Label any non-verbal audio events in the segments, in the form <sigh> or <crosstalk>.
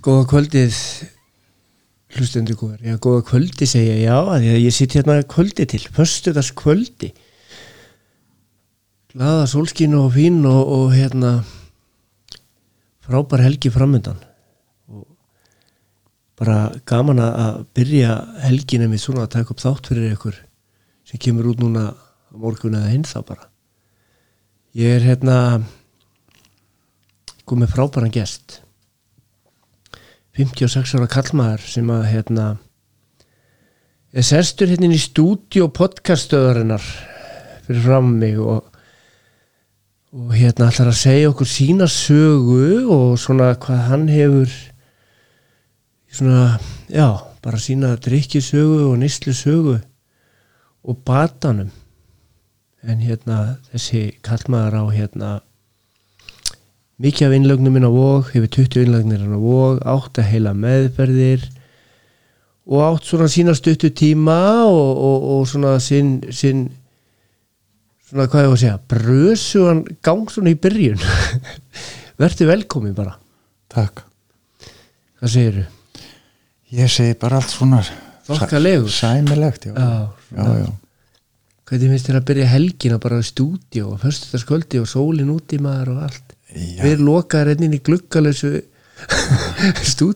Góða kvöldið hlustendur góðar, já góða kvöldi segja já, að ég, sitt hérna kvöldi til föstudags kvöldi glaða sólskín og fín og, og hérna frábær helgi framöndan og bara gaman að- byrja helgina með svona að taka upp þátt fyrir ykkur sem kemur út núna morgun eða hinn þá bara. Ég er hérna komið frábæran gest 56 ára kallmaður sem að hérna er sestur hérna í stúdíu podcaststöðarinnar fyrir fram mig og, og hérna ætlar að segja okkur sína sögu og svona hvað hann hefur svona, já, bara sína drikkjusögu og nýslusögu og batanum. En hérna þessi kallmaður á hérna mikið af innlögnum minn á vóg, hefur 20 innlögnir á vóg, átt að heila meðferðir og átt svona sína stuttu tíma og, og, og svona sinn, sinn svona hvað ég var að segja brösugan gang svona í byrjun <laughs> verður velkomin bara Takk. hvað segirðu? Ég segi bara allt svona Þokkalegur. Sæmilegt, já. Já, já, já. hvernig finnst þér að byrja helgina bara á stúdíu og föstudagskvöldi og sólin út í maður og allt Já, við lokaðar enn inn í gluggalösu <laughs> næstu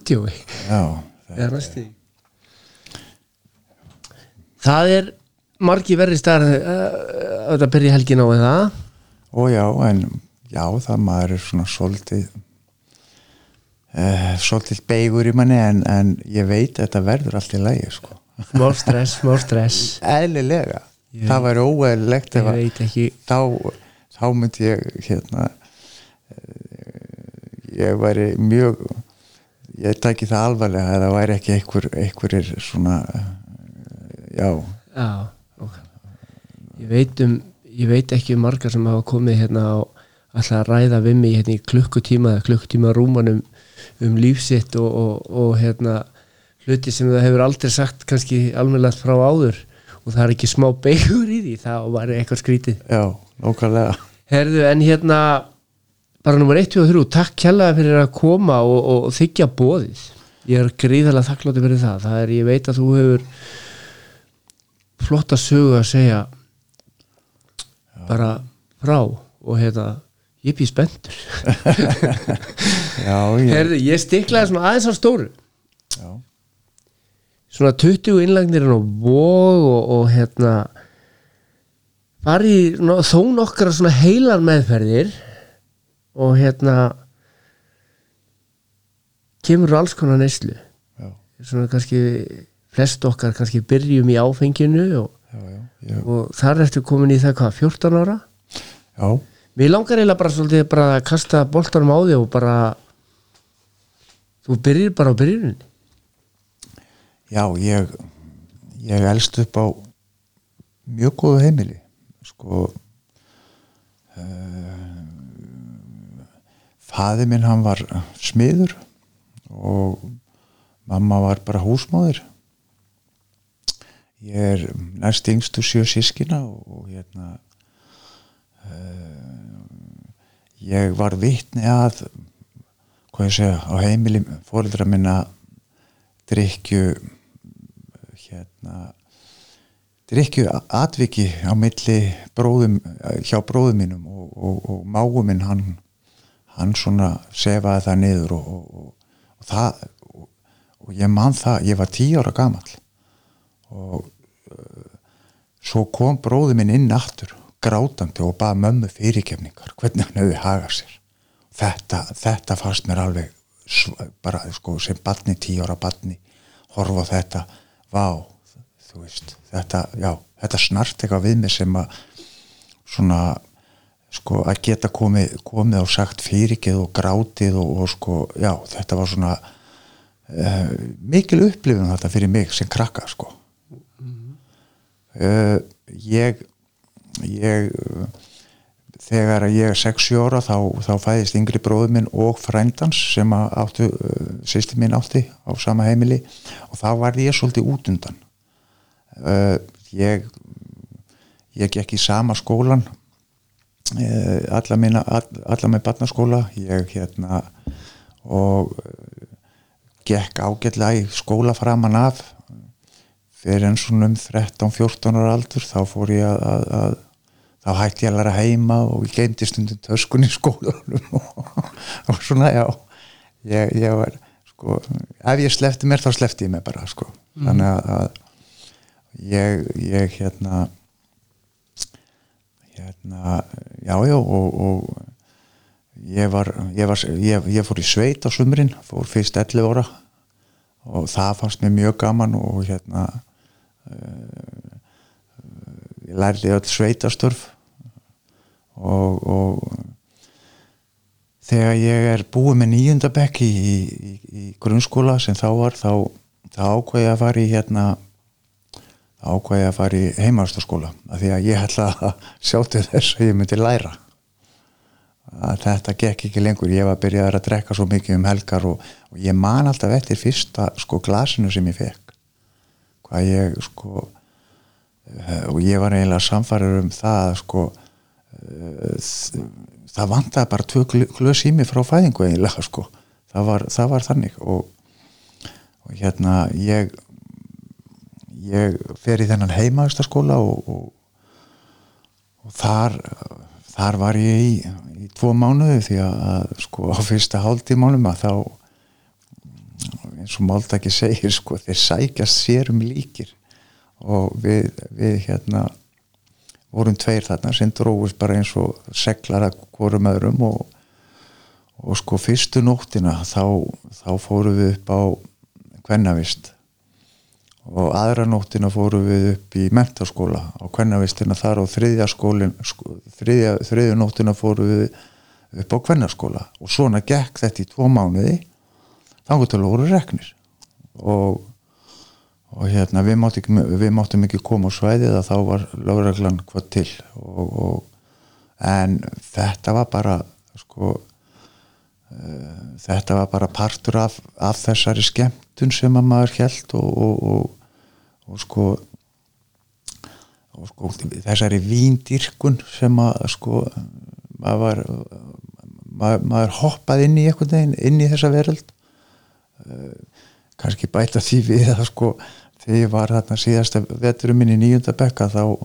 það er margi verri starf að þetta byrja helgin á það og já, en já, það maður er svona svolítið uh, svolítið beigur í manni en, en ég veit að þetta verður allt í lagi, sko. smá stress, smá stress. <laughs> Eðlilega. Ég- það væri óeðlilegt að þá, þá myndi ég hérna eh, ég væri mjög ég tæki það alvarlega að það væri ekki einhver, einhverir svona já, já, ok. Ég veit um ég veit ekki um margar sem hafa komið hérna og alltaf að ræða við mig hérna í klukkutíma eða klukkutíma rúmanum um lífsitt og, og, og hérna hluti sem það hefur aldrei sagt kannski almennilegt frá áður. Og það er ekki smá beigur í því það var eitthvað skrítið. Já, lókalega Herðu, en hérna bara nummer 1 og 3, takk kjallaði fyrir að koma og, og, og þykja bóðið ég er gríðarlega þakkláttur fyrir það. Það er, ég veit að þú hefur flotta sögu að segja bara frá og hérna ég býð spenntur. <laughs> Já, ég, Herðu, ég stiklaði svona aðeins á stóru. Já, svona 20 innlagnir á vóg og, og hérna var í þó nokkra svona heilar meðferðir og hérna kemur alls konar neyslu. Já, svona kannski flest okkar kannski byrjum í áfenginu og, já, já, já, og þar ertu komin í það hvað 14 ára? Já, mér langar eiginlega bara svolítið bara að kasta boltanum á því og bara þú byrjir bara á byrjuninni. Já ég ég elst upp á mjög góðu heimili sko uh, faði minn hann var smiður og mamma var bara húsmóðir. Ég er næst yngstu sjö sískina og, hérna uh, ég var vitni að hvað ég segja á heimili fóreldra minna drikju hérna drikju atviki á milli bróðum, hjá bróðum mínum og, og, og mágu minn hann, hann svona sefaði það niður og, og, og það og, ég man það, ég var tíu ára gamall og uh, svo kom bróði minn inn aftur grátandi og baða mömmu fyrirkefningar hvernig hann hefði hagað sér. Þetta, þetta fannst mér alveg bara sko sem batni, tíu ára batni horfa þetta vá, þú veist þetta, já, þetta snart eitthvað við mig sem að svona sko að geta komið, komið og sagt fyrirgeð og grátið og, og sko, já, þetta var svona uh, mikil upplifun þetta fyrir mig sem krakka sko. Uh, ég ég þegar ég er 6 ára þá, þá fæðist yngri bróður minn og frændans sem áttu uh, sýsti minn átti á sama heimili og þá var ég svolítið út undan. Uh, ég ég gekk í sama skólan alla minna all, alla með barnaskóla ég hérna og uh, gekk ágætlega í skóla framan af. Fyrir enn svona um 13-14 ára aldur þá fór ég að, að, að þá hætti ég að læra heima og ég geimdi stundum töskun í skólanum <laughs> og, og svona já. Ég, ég var sko ef ég slefti mér þá slefti ég mér bara sko. Þannig að, að ég, ég hérna hérna já já og, og ég var, ég var ég, ég fór í sveit á sumrin fór fyrst 11 ára og það fannst mér mjög gaman og hérna uh, ég lærði öll sveitastörf og, og þegar ég er búið með nýjundabekk í, í, í grunnskóla sem þá var þá, þá ákvæði að fara í hérna ákvæði að fara í heimastaskóla af því að ég ætla að sjá til þess að ég myndi læra. Að þetta gekk ekki lengur. Ég var að byrja að drekka svo mikið um helgar og, og ég man alltaf eftir fyrsta sko glasinu sem ég fekk hvað ég sko eh, og ég var eiginlega samfæður um það sko eh, það vantaði bara tvö glös í mig frá fæðingu eiginlega sko. Það var, það var þannig og, og hérna ég ég fer í þennan heimaðustaskóla og, og, og þar þar var ég í, í tvo mánuði því að sko á fyrsta hálftímánum að þá eins og Máltaki segir sko þeir sækjast sérum líkir. Og við, við hérna vorum tveir þarna sem dróðist bara eins og seglar að hvorum öðrum og, og sko fyrstu nóttina þá, þá fórum við upp á kvennavist og aðra nóttina fórum við upp í mentaskóla á kvennavistina þar og þriðja skólin sko, þriðja, þriðja nóttina fórum við upp á kvennaskóla. Og svona gekk þetta í tvo mánuði. Þannig til að voru reknir. Og, og hérna við máttum ekki, við máttum ekki koma á svæðið að þá var lögreglan hvað til. Og, og, en þetta var bara sko uh, þetta var bara partur af, af þessari skemmtun sem að maður held og sko og sko þessari víndyrkun sem að sko maður var maður, maður hoppaði inn í einhvern veginn inn í þessa veröld. Kannski bæta því við að sko þegar ég var þarna síðasta veturum minn í nýjunda bekka þá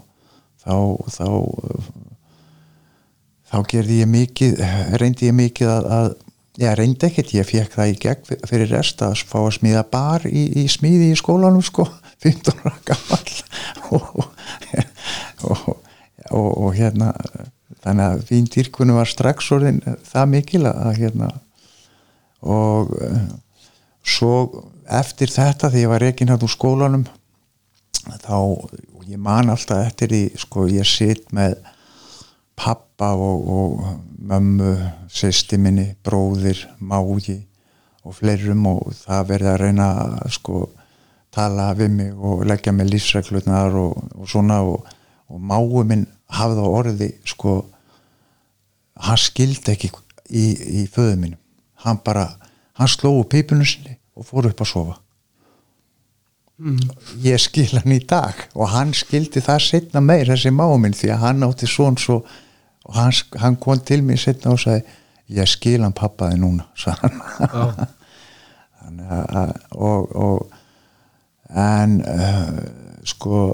þá þá, þá gerði ég mikið reyndi ég mikið að, að ég reyndi ekkert, ég fekk það í gegn fyrir rest að fá að smíða bar í, í smíði í skólanum sko. <laughs> 15 ára gammal <laughs> og, og, og, og hérna þannig að víndýrkunum var strax orðin það mikil að hérna og svo eftir þetta því ég var reygin hægt úr skólanum þá, ég man alltaf eftir því, sko, ég sitt með pappa og, og mömmu, sýsti minni bróðir, mági og fleirum og það verði að reyna að sko tala við mig og leggja mig lífsreglutnar og, og svona og, og máu minn hafði á orði sko hann skildi ekki í, í föðu mínum hann bara, hann slóðu pípunum sinni og fór upp að sofa mm. ég skil hann í dag og hann skildi það setna meir þessi máminn því að hann átti svon svo og hann, hann kom til mér setna og sagði ég skil hann pappaði núna <laughs> þannig að og, og en uh, sko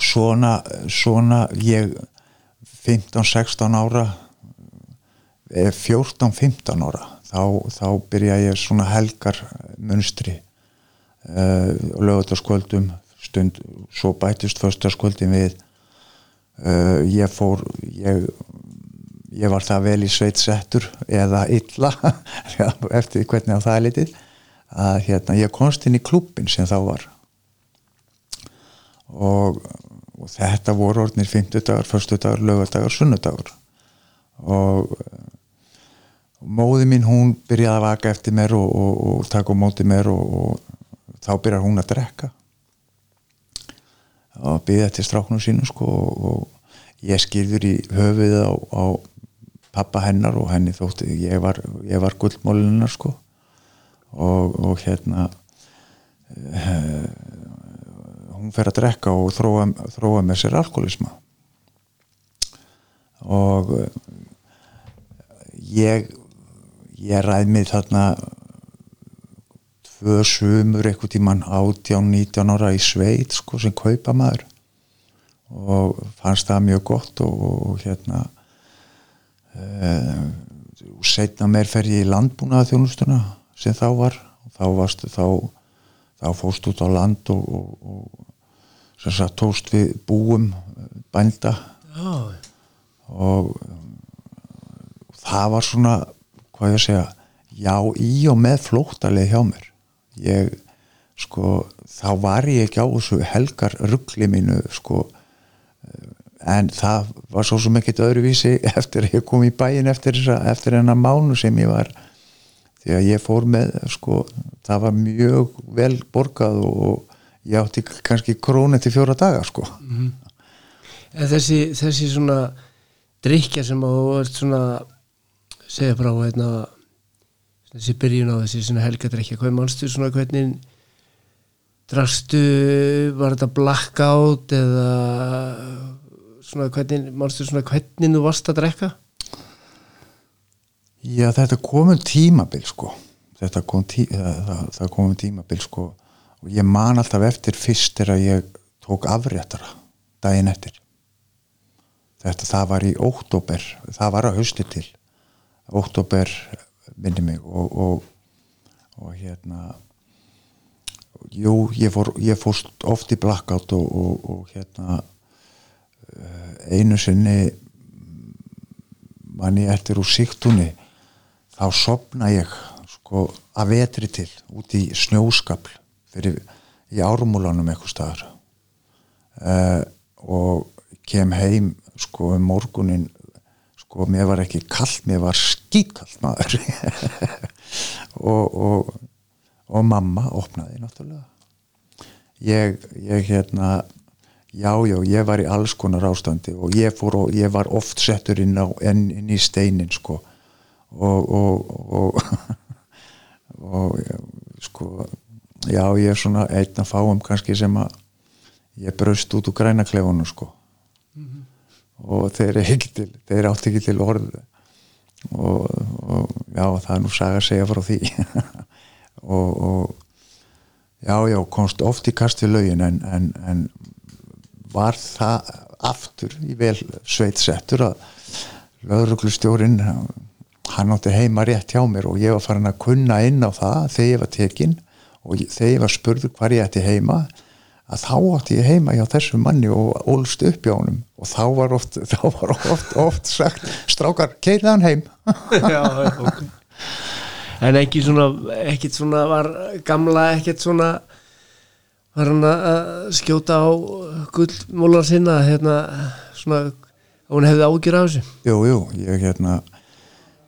svona svona ég 15-16 ára 14-15 ára þá, þá byrja ég svona helgar munstri uh, lögutaskvöldum stund, svo bætist förstaskvöldin við uh, ég fór ég, ég var það vel í sveitsettur eða illa <laughs> eftir hvernig á það er litið að hérna, ég komst inn í klubbin sem þá var. Og, og þetta voru orðnir 50 dagar, förstu dagar, lögadagar, sunnudagar og móði mín hún byrjaði að vaka eftir mér og, og, og taka á móti mér og þá byrjar hún að drekka og býða til stráknum sínu sko og ég skilður í höfuðið á, á pappa hennar og henni þótti ég var, var gullmólinar sko. Og, og hérna uh, hún fer að drekka og þróa, þróa með sér alkoholisma. Og uh, ég ég ræð mig þarna tvö sumur eitthvað tíman 18-19 ára í sveit sko sem kaupa maður og fannst það mjög gott og, og hérna uh, setna meir fer ég í landbúnaða þjónustuna sem þá var. Þá varst þá, þá fóst út á land og, og, og sagt tóst við búum bænda. Já, og það var svona hvað ég segja já í og með flóttalið hjá mér ég sko þá var ég ekki á þessu helgar ruggli mínu sko en það var svo sem ekkert öðruvísi <laughs> eftir að ég kom í bæin eftir, eftir hennar mánu sem ég var. Því að ég fór með sko það var mjög vel borgað og ég átti kannski krónu til fjóra daga sko. En þessi, þessi svona drikja sem þú ert svona segja frá hérna, þessi byrjun á þessi svona helgadrykja, hvað mannstu svona hvernig drastu var þetta blackout eða svona hvernig mannstu svona hvernig þú varst að drekka? Já, þetta komum tímabil sko. Þetta kom tí, það, það, það komum tímabil sko. Og ég man alltaf eftir fyrst þegar ég tók afréttara daginn eftir. Þetta það var í óttóber það var að hausti til. Óttóber minni mig og, og, og hérna jú, ég fór ég fórst oft í blackout og, og, hérna eh, einu sinni mann ég eftir úr síktunni þá sopna ég sko að vetri til út í snjóskapl fyrir í árumúlanum eitthvað staðar. Uh, og kem heim sko um morgunin sko mér var ekki kallt, mér var skýtkallt maður. <laughs> Og, og og mamma opnaði náttúrulega. Ég, ég hérna já, já, ég var í alls konar ástandi og ég og ég var oft settur inn, á, inn, inn í steinin sko. Og og, og, <laughs> og sko já, ég er svona einn að fáum kannski sem að ég braust út úr grænaklefunum sko og þeir, til, þeir átti ekki til orð. Og, og já, það er nú saga að segja frá því. <laughs> Og, og já, já, komst oft í kast við lögin en, en, en var það aftur í vel sveitsettur að lögruglustjórin hann átti heima rétt hjá mér og ég var farin að kunna inn á það þegar ég var tekinn og þegar ég var spurður hvar ég ætti heima að þá átti ég heima hjá þessum manni og ólst upp hjá honum. Og þá var oft, <laughs> þá var oft, oft sagt strákar, keirið hann heim. <laughs> Já, ok. En ekki svona, ekkit svona var gamla ekkit svona var hann að skjóta á gullmólar sinna hérna svona, hún hefði ágjur af þessu? Jú, jú, ég hérna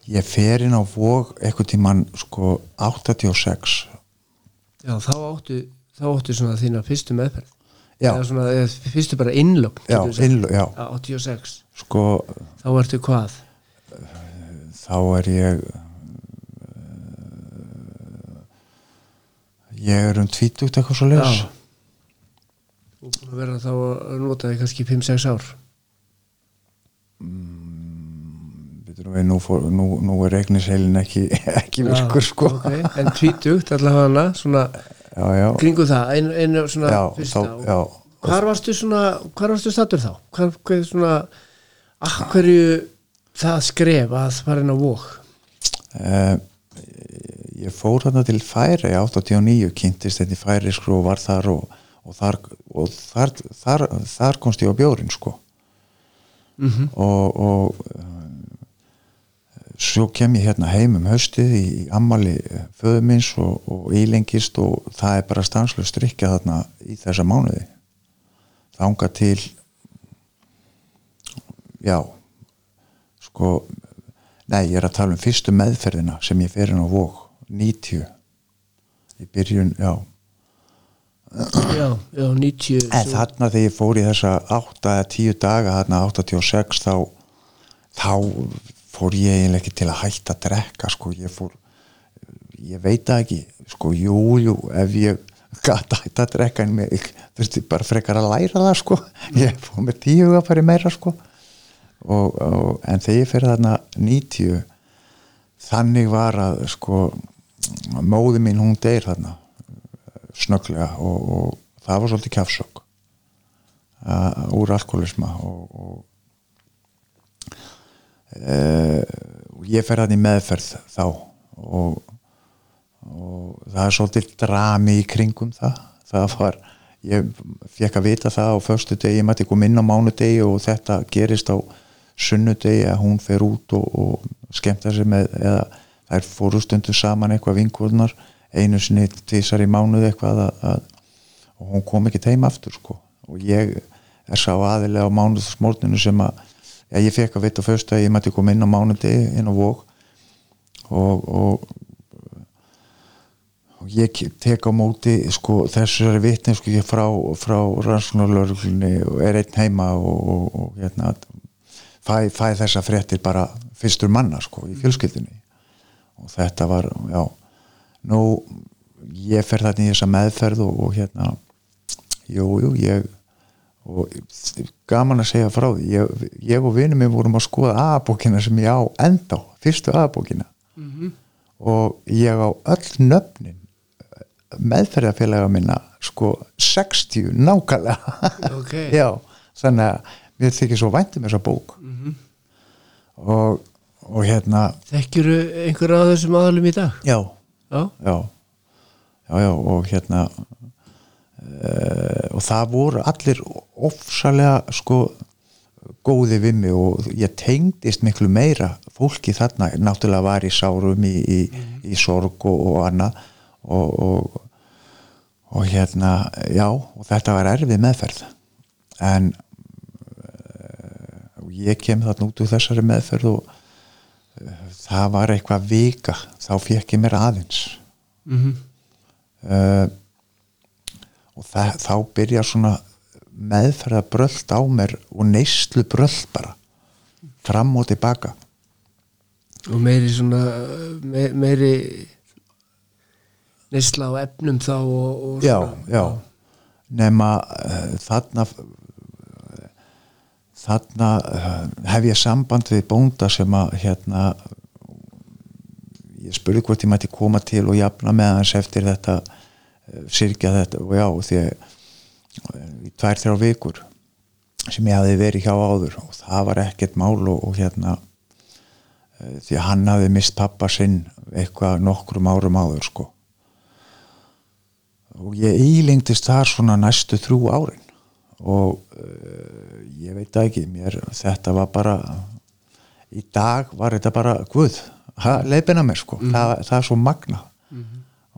ég fer inn á vog eitthvað tíman sko 86 já, þá áttu þá áttu svona þína fyrstu meðferð. Já. eða svona, eða fyrstu bara innlögn já, getum við sagt. innlö, já, Já, 86 sko þá ertu hvað? Þá er ég ég er um tvítugt eitthvað svo leis Já. og búin að vera þá að nota þig kannski 5-6 ár. Býtum við, nú, fór, nú, nú er regnisheilin ekki, <laughs> ekki virkur sko. ok, en tvítugt allavega hana svona kringu það, einu, einu svona já, fyrsta þá, og hvar varstu svona, hvar varstu stattur þá? Hvar, hver svona hverju það skref að fara inn á vók uh, ég fór þarna til Færi 89, kynntist þetta í Færi sko, og var þar og, og, þar, og þar, þar, þar komst ég á bjórin sko. Mhm. og, og uh, svo kem ég hérna heim um haustið í, ammali föðumins og, og ílengist og það er bara stanslust strykja þarna í þessa mánuði. Þanga til já sko nei, ég er að tala um fyrstu meðferðina sem ég fer inn á vók 90 í byrjun, já. Já, já, 90 en þarna þegar ég fór í þessa 8 eða 10 daga, þarna 86 þá, þá fór ég eiginlega ekki til að hætta að drekka sko, ég fór ég veit það ekki, sko, jú, jú ef ég gata hætta að drekka en mig, þurfti bara frekar að læra það sko, ég fór með tíu að fara meira sko. Og, og, en þegar ég fyrir þarna 90 þannig var að sko móði mín hún deyr þarna snögglega og, og það var svolítið kjafsök uh, úr alkoholisma og, og uh, ég fer hann í meðferð þá. Og, og það er svolítið drami í kringum það. Það var, ég fekk að vita það á förstu degi, ég mætti koma inn á mánudegi og þetta gerist á sunnudegi að hún fer út og, og skemmta sér með eða þær fóru stundu saman eitthvað vinkurnar einu sinni tvísar í mánuð eitthvað að, að, og hún kom ekki teima aftur sko. Og ég er sá aðilega á mánuðsmórninu sem að já, ég fekk að vita fyrst að ég mætti koma inn á mánudegi inn á vók og, og og ég tek á móti sko þessari vitni ég frá, frá rannsóknarlörglunni og er einn heima og, og, og hérna fæ, fæ þessa fréttir bara fyrstur manna sko í fjölskyldinni og þetta var, já nú, ég fer þarna í þessa meðferð og, og hérna jú, jú, ég og gaman að segja frá því ég, ég og vinum minn vorum að skoða aðbókina sem ég á enda fyrstu aðbókina mm -hmm. og ég á öll nöfnin meðferðarfélaga minna sko 60 nákvæmlega okay. <laughs> já, þannig að mér þykir svo væntum þessa bók mm -hmm. og, og hérna Þekkjuru einhver af þessum aðalum í dag? já, Já, já, já, já og hérna uh, og það voru allir ofsalega sko góði við mig og ég tengdist miklu meira fólki þarna, náttúrulega var í sárum í, í, í sorg og, og annað og, og og hérna, já og þetta var erfið meðferð. En uh, ég kem þarna út úr þessari meðferð og uh, það var eitthvað vika þá fekk ég mér aðeins. Mm -hmm. uh, og það, þá byrja svona meðferða bröld á mér og neyslu bröld bara fram og tilbaka. Og meiri svona me, meiri neysla á efnum þá og, og já, já. Nema uh, þarna þarna uh, hef ég samband við bónda sem að hérna ég spurði hvort ég mætti koma til og jafna með hans eftir þetta sirkja þetta og já því að í tvær þrjá vikur sem ég hafi verið hjá áður og það var ekkert mál og, og hérna uh, því að hann hafi mist pappa sinn eitthvað nokkrum árum áður sko. Og ég ílengtist þar svona næstu þrjú árin og uh, ég veit ekki mér, þetta var bara í dag var þetta bara guð, leipina mér sko. Mhm. það, það er svo magna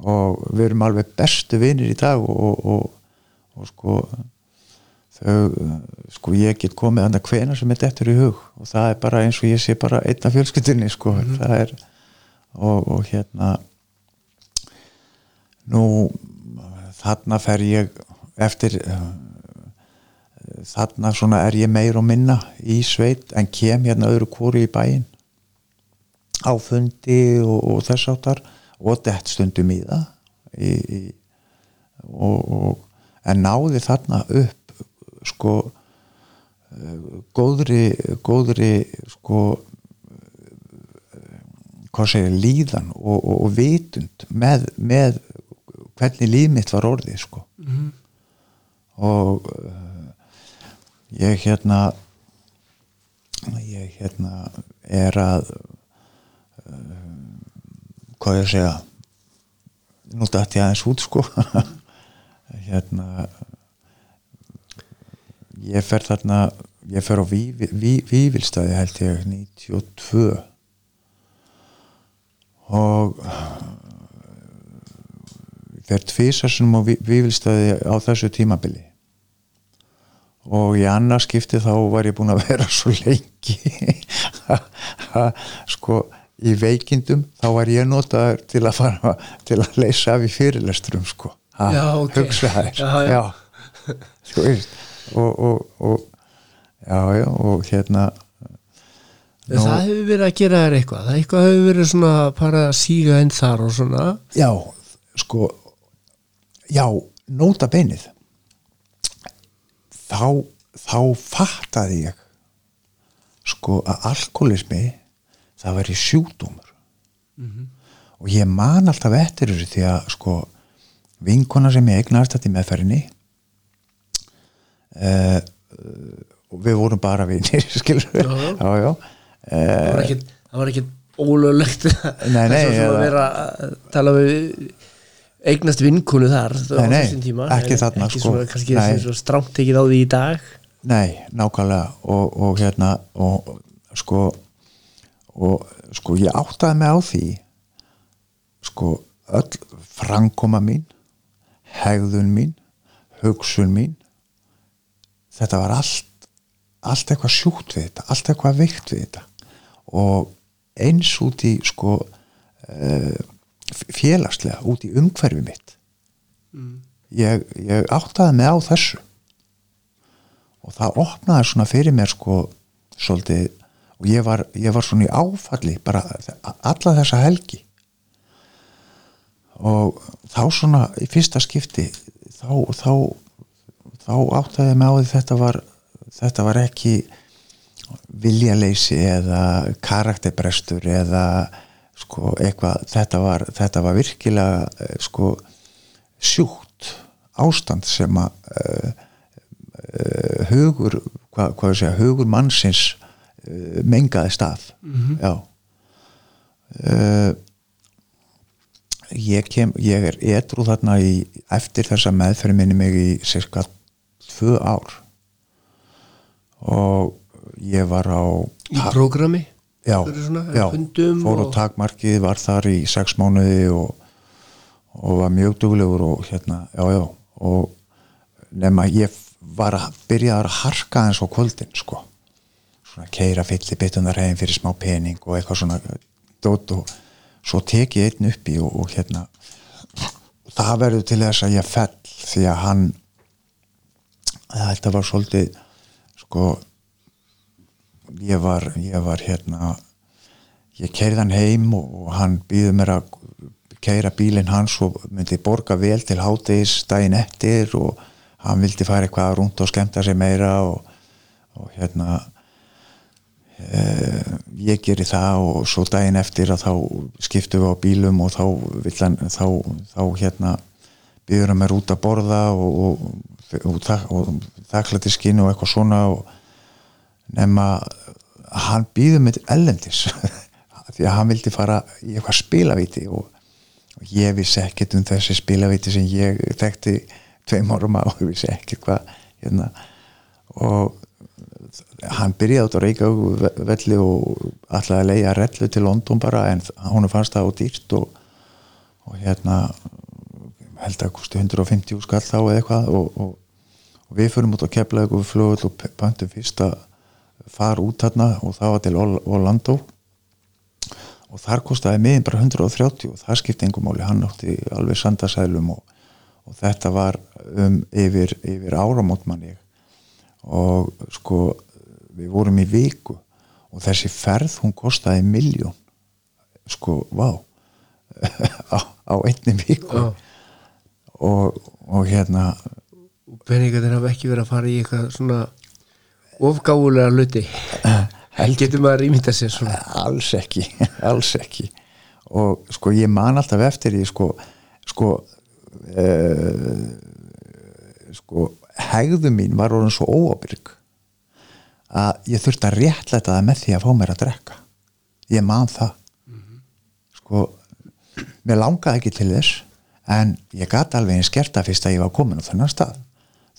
og við erum alveg bestu vinir í dag og, og, og, og sko þau, sko ég get komið annað hvena sem er dettur í hug. Og það er bara eins og ég sé bara einn af fjölskyldinni sko, það er og, og hérna nú þarna fer ég eftir þarna svona er ég meir og minna í sveit en kem hérna öðru kóru í bæinn. Á fundi og, og þess áttar og dett stundum í það í, í, og, og, en náði þarna upp sko góðri góðri sko hvað segir líðan og, og, og vitund með, með hvernig líf mitt var orðið sko Mhm. og uh, ég hérna ég hérna er að hvað ég að segja nú dætti ég aðeins út sko. <laughs> Hérna ég fer þarna ég fer á Vívi- Ví- held ég 92 og ég fer tvisar sem á Ví- Vífilstaði á þessu tímabili. Og í annars skipti þá var ég búin að <laughs> vera svo lengi. Sko í veikindum þá var ég notaður til að fara til að leysa af í fyrirlesturum sko. Ha, Já, ok. hugsa þær. Já, já. <laughs> Þú veist, og, og, og já, já, og hérna En það hefur verið að gera þér eitthvað. Það eitthvað hefur verið svona bara að síga inn þar og svona. Já, sko já, nota beinið. Þá þá fattaði ég sko að alkoholismi það væri sjúkdómur. Og ég man alltaf eftir þessu því að sko vinkona sem ég eignaðist þetta í meðferðinni uh, og við vorum bara vinir <laughs> skilur það var ekkit, það var ekkit ólöglegt <laughs> Nei, nei, að vera að tala við eignast vinkunu þar Nei, nei, tíma, ekki En þarna, ekki sko. svona, kannski Nei. strámt tekið á því í dag. Nei, nákvæmlega. Og, og hérna og sko og sko ég áttaði mig á því sko öll framkoma mín hegðun mín hugsun mín þetta var allt allt eitthvað sjúkt við þetta allt eitthvað veikt við þetta. Og eins út í sko uh, félagslega út í umhverfi mitt. Ég, ég áttaði mig á þessu. Og það opnaði svona fyrir mér sko svolítið og ég var, ég var svona í áfalli bara alla þessa helgi. Og þá svona í fyrsta skipti þá, þá, þá áttaði ég mig á því þetta var þetta var ekki viljaleysi eða karakterbrestur eða sko eitthvað. Þetta var, þetta var virkilega eh, sko sjúkt ástand sem að uh, uh, hugur hvað, hvað ég segja, hugur mannsins uh, mengaði stað. Já. Uh, ég kem ég er edru þarna í eftir þessa meðferð minni mig í cirka tvö ár. Og ég var á í prógrami? Já, svona, já. fór á og- takmarkið, var þar í sex mánuði og, og var mjög duglegur og hérna, já, já. Og nema ég var að byrja að harka eins á kvöldin sko svona keira fylli byttunar heim fyrir smá pening og eitthvað svona dót og svo tek ég einn upp í og, og hérna það verður til þess að ég fell því að hann þetta var svolítið sko ég var, ég var hérna ég keirði hann heim og, og hann býður mér að keira bílinn hans og myndi borga vel til hádegis daginn eftir og hann vildi fara eitthvað rúnt og skemmta sig meira og, og hérna ég geri það og svo daginn eftir að þá skiptum við á bílum og þá vill hann þá, þá hérna býður hann mér út að borða og, og, og, og, skinn og eitthvað svona nema hann býður til ellendis <laughs> því að hann vildi fara í eitthvað spilavíti og ég vissi ekkert um þessi spilavíti sem ég þekkti tveim árum á og ég vissi ekkert hvað hérna. Og hann byrjaði át á Reykjavík velli og ætlaði að leiða rellu til London bara en hún fannst það á dýrt og, og hérna held að kosti 150 skall þá eða eitthvað og, og, og við fyrir út á keflaug og við flugum og pöntum fyrst að fara út þarna og það var til Orlando. Og þar kostaði miðin bara 130 og það skipti engum máli, hann átti alveg sandasælum og, þetta var um yfir, yfir áramót mann ég. Og sko við vorum í viku og þessi ferð hún kostaði miljón sko, vá. <laughs> Á, á einni viku. Já. og, og hérna og peningarnir hafa ekki verið að fara í eitthvað svona ofgáfulega hluti. Getur maður ímynda sér svona? Alls ekki, <laughs> alls ekki. Og sko ég man alltaf eftir því sko sko uh, sko hegðu mín var orðin svo óábyrg að ég þurfti að réttlæta það með því að fá mér að drekka. Ég man það. Sko mér langaði ekki til þess en ég gat alveg eins gert það fyrst að ég var komin á þennan stað.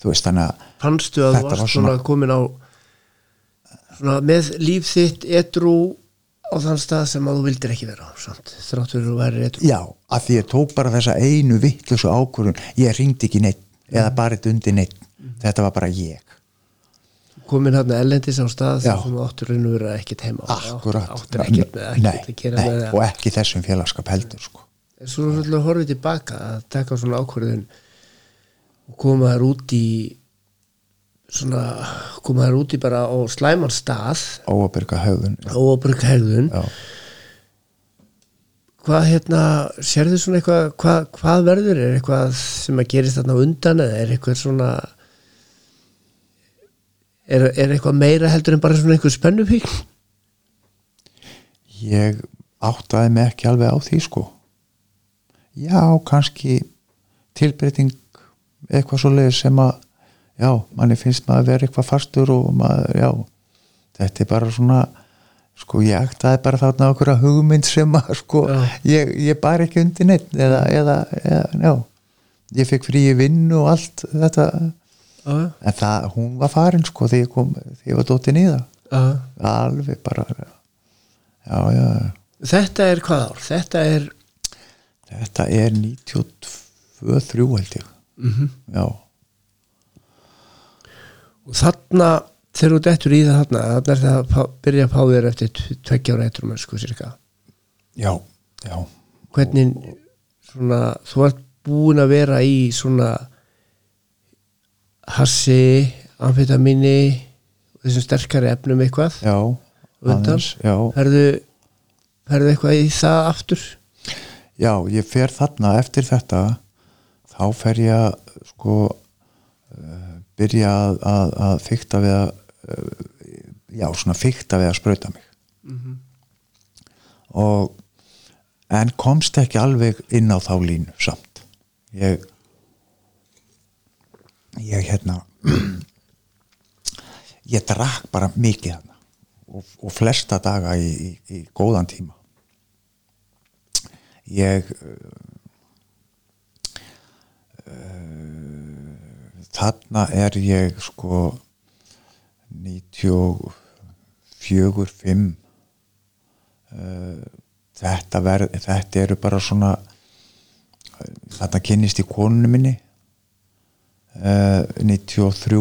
Þú veist þannig að fannstu að þú varst svona komin á svona með líf þitt edru á þann stað sem að þú vildir ekki vera á samt, þrátt fyrir að þú væri edru Já, að því ég tók bara þessa einu vittlusu ákvörðun, ég ringdi ekki neitt eða bara eitt undir neitt þetta var bara ég komin hann ellendis á stað Já. sem áttur raun og vera ekkert heima. Akkurat áttur ekkert með ekkert nei, að gera nei, með og ekki þessum félagskap heldur sko. svo að horfið tilbaka að taka svona ákvörðun og koma þær út í svona koma þær út í bara á slæman stað óabyrga höfðun óabrygg hegðun Já. hvað hérna, sérðu svona eitthvað hvað, hvað verður, er eitthvað sem að gerist þarna undan eða er eitthvað svona er, er eitthvað meira heldur en bara svona einhver spennufík ég áttaði mig ekki alveg á því sko. Já, kannski tilbreyting eitthvað svo leið sem að já, manni finnst maður að vera eitthvað fastur og maður, já þetta er bara svona sko ég ektaði bara þarna okkur að hugmynd sem að sko, ég, ég bar ekki undir neitt eða, eða, eða, já. Ég fekk frí í vinnu og allt þetta, já, en það, hún var farin sko þegar ég kom, þegar ég var dóttin í það já. alveg bara já, já, þetta er hvað ár? þetta er þetta er 92-3 held ég. Mm já, og þarna þegar þú dettur í það þarna þarna er það að byrja að pá þér eftir tveggja ára eitrum sko cirka já, já. Hvernig svona, þú ert búin að vera í svona hassi, amfetamini þessum sterkari efnum eitthvað já, Undan? herðu, herðu eitthvað í það aftur? Já, ég fer þarna eftir þetta þá fer ég að sko uh, byrja að, að, að fykta við að uh, já, svona fykta við að sprauta mig. Og en komst ekki alveg inn á þá línu samt. Ég ég hérna <clears throat> ég drakk bara mikið hana og, og flesta daga í, í, í góðan tíma. Ég uh, þarna er ég sko 94 5 uh, þetta, verð, þetta eru bara svona uh, þarna kynnist í konunum minni uh, 93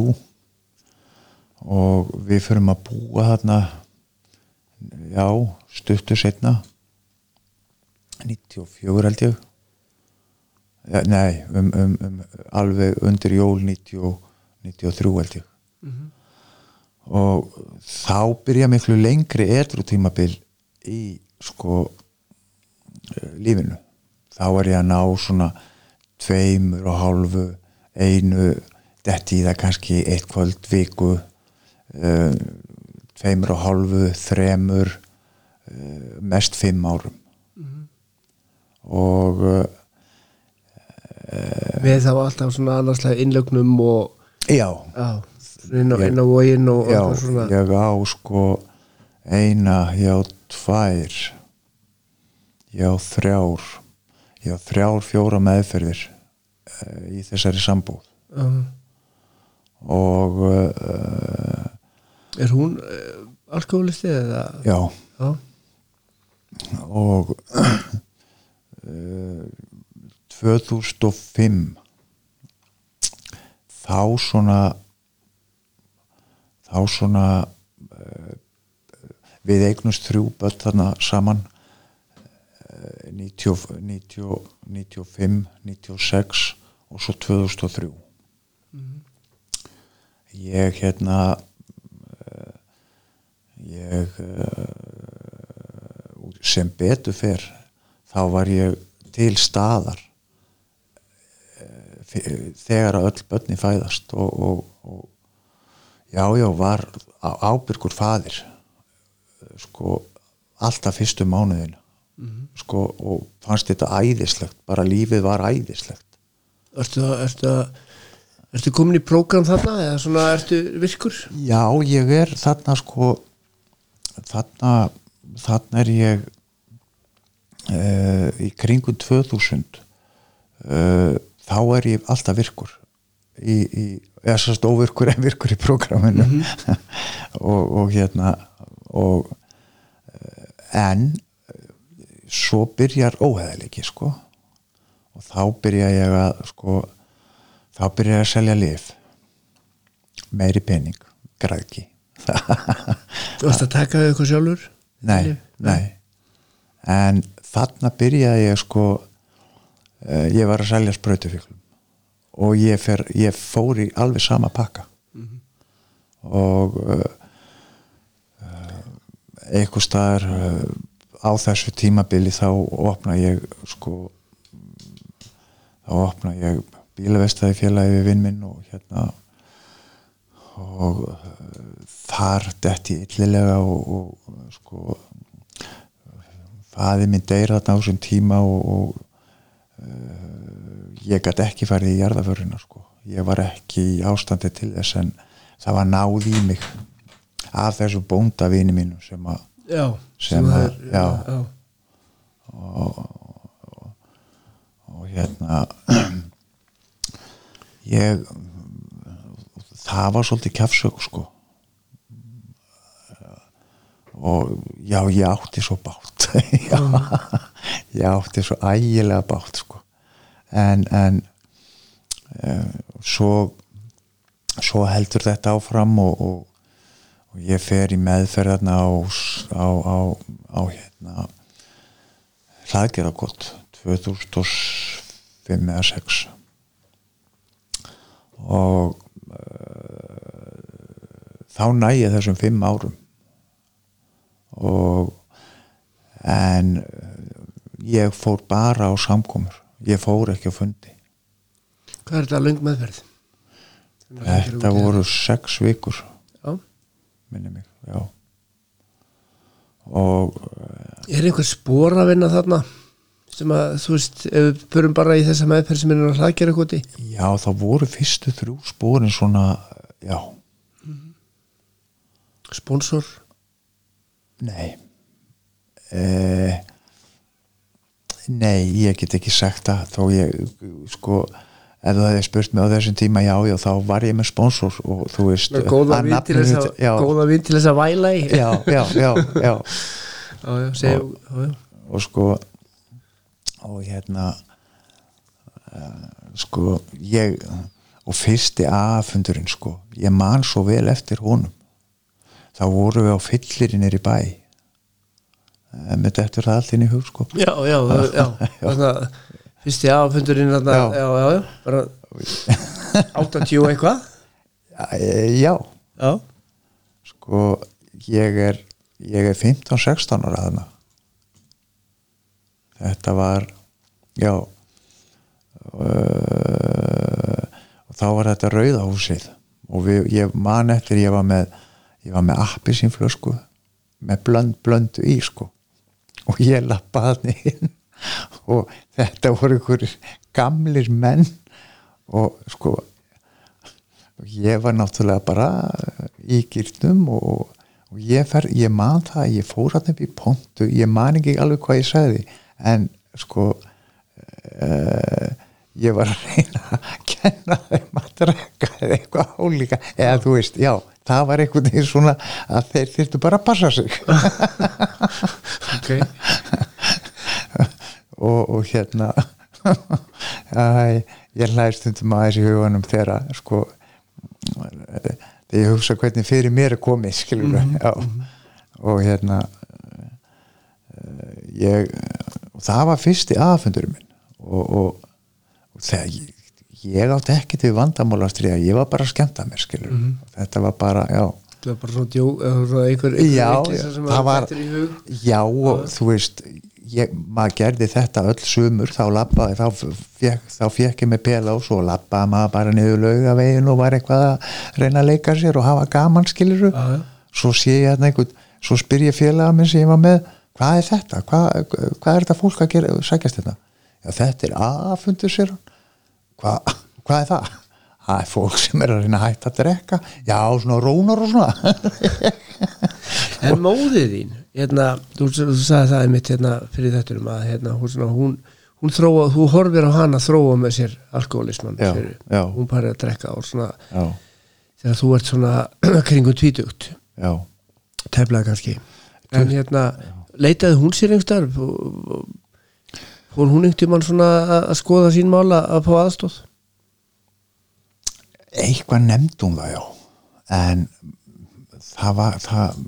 og við förum að búa þarna já, stuttu setna 94 held ég. Ja, nei, um, um, um, alveg undir jól 90, 93 held ég. Og þá byrja miklu lengri edru tímabil í sko eh, lífinu. Þá er ég að ná svona tveimur og hálfu einu detti í það kannski eitt kvöld viku uh, tveimur og hálfu þremur uh, mest fimm árum. Og uh, með þá alltaf svona annarslega innlögnum og já, já, inn á, á vógin og já svona. ég á sko eina, já tvær já þrjár já þrjár fjóra meðferðir í þessari sambúð. Já. og uh, er hún uh, alkoholisti eða? Já. Já, og uh, 2005 þá svona þá svona við eignust þrjú börn þarna saman uh, 90, 90, 95 96 og svo 2003 ég hérna uh, ég uh, sem betur fer þá var ég til staðar eh, þegar að öll börni fæðast og, og, og já, já, var ábyrgur faðir eh, sko, alltaf fyrstu mánuðina. Sko, og fannst þetta æðislegt bara lífið var æðislegt ertu, ertu, ertu komin í prógram þarna eða svona ertu virkur? Já, ég er þarna sko þarna, þarna er ég uh, í kringum 2000 uh, þá er ég alltaf virkur í, í eða sérst óvirkur en virkur í prógraminu. <laughs> Og, og hérna og uh, en svo byrjar óheðaliki sko og þá byrja ég að sko þá byrja ég að selja lif meiri pening, græðki þú varst að taka þau eitthvað sjálfur? Nei, nei. En þarna byrjaði ég sko uh, ég var að selja sprautufíklum og ég, fer, ég fór í alveg sama pakka. Og uh, uh, eitthvað staðar uh, á þessu tímabili þá opna ég sko þá opna ég bílavestaði félagi við vinn minn og hérna og uh, þar detti illilega og, og sko faði minn deyra þarna á þessum tíma og, og ég gæti ekki farið í jarðaförina sko. ég var ekki í ástandi til þess en það var náð í mig af þessu bóndavini mínu sem að já, Sem að- já. já. og hérna <clears throat> ég það var svolítið kjafsög sko. Og já, ég átti svo bátt <laughs> já, ég átti svo ægilega bátt sko. En, en um, svo svo heldur þetta áfram og, og, og ég fer í meðferðarna á, á, á, á hérna hlaðgerðarkott 2005 eða 6 og uh, þá næ ég þessum fimm árum. Og en uh, ég fór bara á samkomur. Ég fór ekki á fundi. Hvað er þetta löng meðferð? þetta voru sex vikur já. minni mig, já. Og er einhver spór að vinna þarna sem að þú veist ef við börum bara í þessa meðferð sem er að hlaðgera koti. Já, þá voru fyrstu þrjú spórin svona, já, sponsor? Nei. Eh, nei, ég get ekki sagt það. Þó ég, sko ef það hefði spurt mig á þessum tíma, já, já, þá var ég með sponsor og þú veist já, góða vinn til þess að væla í. Já, já, já, já. <laughs> Já, já, segja, já, já. og sko og hérna uh, sko ég og fyrsti aðfundurinn sko ég man svo vel eftir honum. Þá vorum við á fyllirinn er í bæ. Uh, með þetta það allt inn í hug sko. Já, já, <laughs> já, já. fyrsti áfundurinn þarna, Já. já, já, bara 80 og eitthvað? <laughs> Eh, já, já, sko ég er ég er 15-16 ára þarna þetta var já uh, þá var þetta rauðahúsið og við, ég man eftir ég var með ég var með appi sín flösku með blönd, blöndu í sko. Og ég lappaði inn <laughs> og þetta voru ykkur gamlir menn og sko ég var náttúrulega bara í gýrnum og, og ég, fer, ég man það að ég fór hann upp í pontu, ég man ekki alveg hvað ég sagði en sko uh, ég var að reyna að kenna þeim að drekka eða eitthvað álíka eða þú veist, já, það var einhvern veginn svona að þeir þyrftu bara að passa sig. <laughs> Ok. <laughs> Og, og hérna <laughs> æ, ég hlæði stundum aðeins í huganum þegar sko þegar ég hugsa hvernig fyrir mér er komið skilur já. og hérna ég það var fyrsti aðfundurinn minn og, og, og þegar ég, ég átti ekki til vandamálastriða ég var bara að skemmta mér skilur þetta var bara, já. Það var bara svona djó svona einhver, einhver já, það var já og þú veist ég, maður gerði þetta öll sumur þá lappaði, þá fekk, þá fekk ég með pela og svo lappaði maður bara niður laugavegin og var eitthvað að reyna að leika sér og hafa gaman skiluru svo sé ég hérna einhvern svo spyr ég félaga minn sem ég var með hvað er þetta, hvað, hvað er þetta fólk að gera sækjast þetta, já þetta er aðfundur sér hann. Hvað, er það? Það er fólk sem er að reyna að hætta að drekka. Já, svona rónar og svona. <laughs> En móðið þín hérna, þú, þú sagði það einmitt hérna, fyrir þetta um að hérna, hún, hún, hún þróa, þú horfir á hana þróa með sér alkoholisman Já, já. hún parið að drekka og svona, já, þegar þú ert svona <clears throat> kringum tvítugt, já. Teflaði kannski. En hérna, leitaði hún sér einhver starf fór hún einhvern tímann svona að skoða sín mála að fá aðstóð eitthvað nefndum það já. En það var það,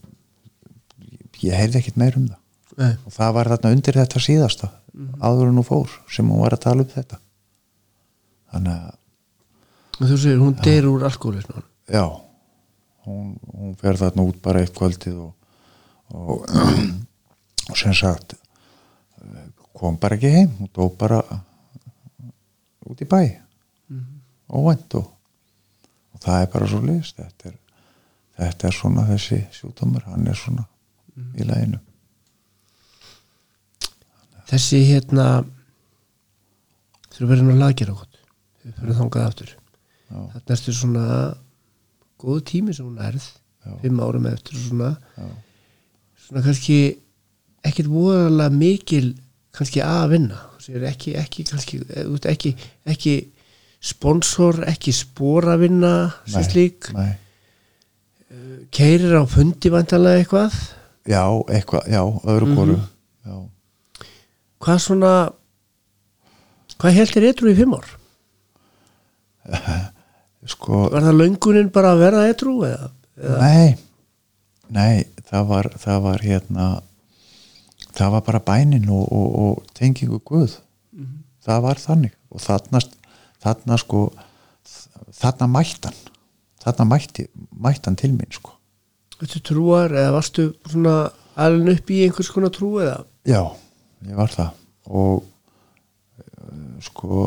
ég heyrði ekkit meir um það. Nei. og það var þarna undir þetta síðasta áður en hún fór sem hún var að tala um þetta. Þannig að og þú segir, hún deyr úr alkoholisman já. Hún, hún fer þarna út bara eitt kvöldið og, og, <clears throat> og sem sagt kom bara ekki heim. Hún dó bara út í bæ. Óvænt og, og það er bara svo list þetta er, þetta er svona þessi sjúkdómur, hann er svona í læginu þessi hérna þegar við erum að lagjara okkur. Við fyrir þangað aftur. Já, þarna ertu svona góðu tími sem hún erð Já. fimm árum eftir og svona. Já, svona kannski ekkit voðalega mikil kannski að vinna ekki, ekki kannski eh, ekki, ekki sponsor ekki spora vinna sem slík, nei keirir á fundi vantanlega eitthvað já, eitthvað, já, öðru Mhm. hvoru já, hvað svona hvað heldur eitthvað í fimm ár? <laughs> sko Var það löngunin bara að verða eitthvað eða? nei, nei það var, það var hérna það var bara bænin og, og, og tengingu Guð það var þannig. Og þarna, þarna sko þarna mættan þarna mætti, mættan til mín sko. Þetta trúar eða varstu svona alveg upp í einhvers konar trú eða? já, ég var það. Og uh, sko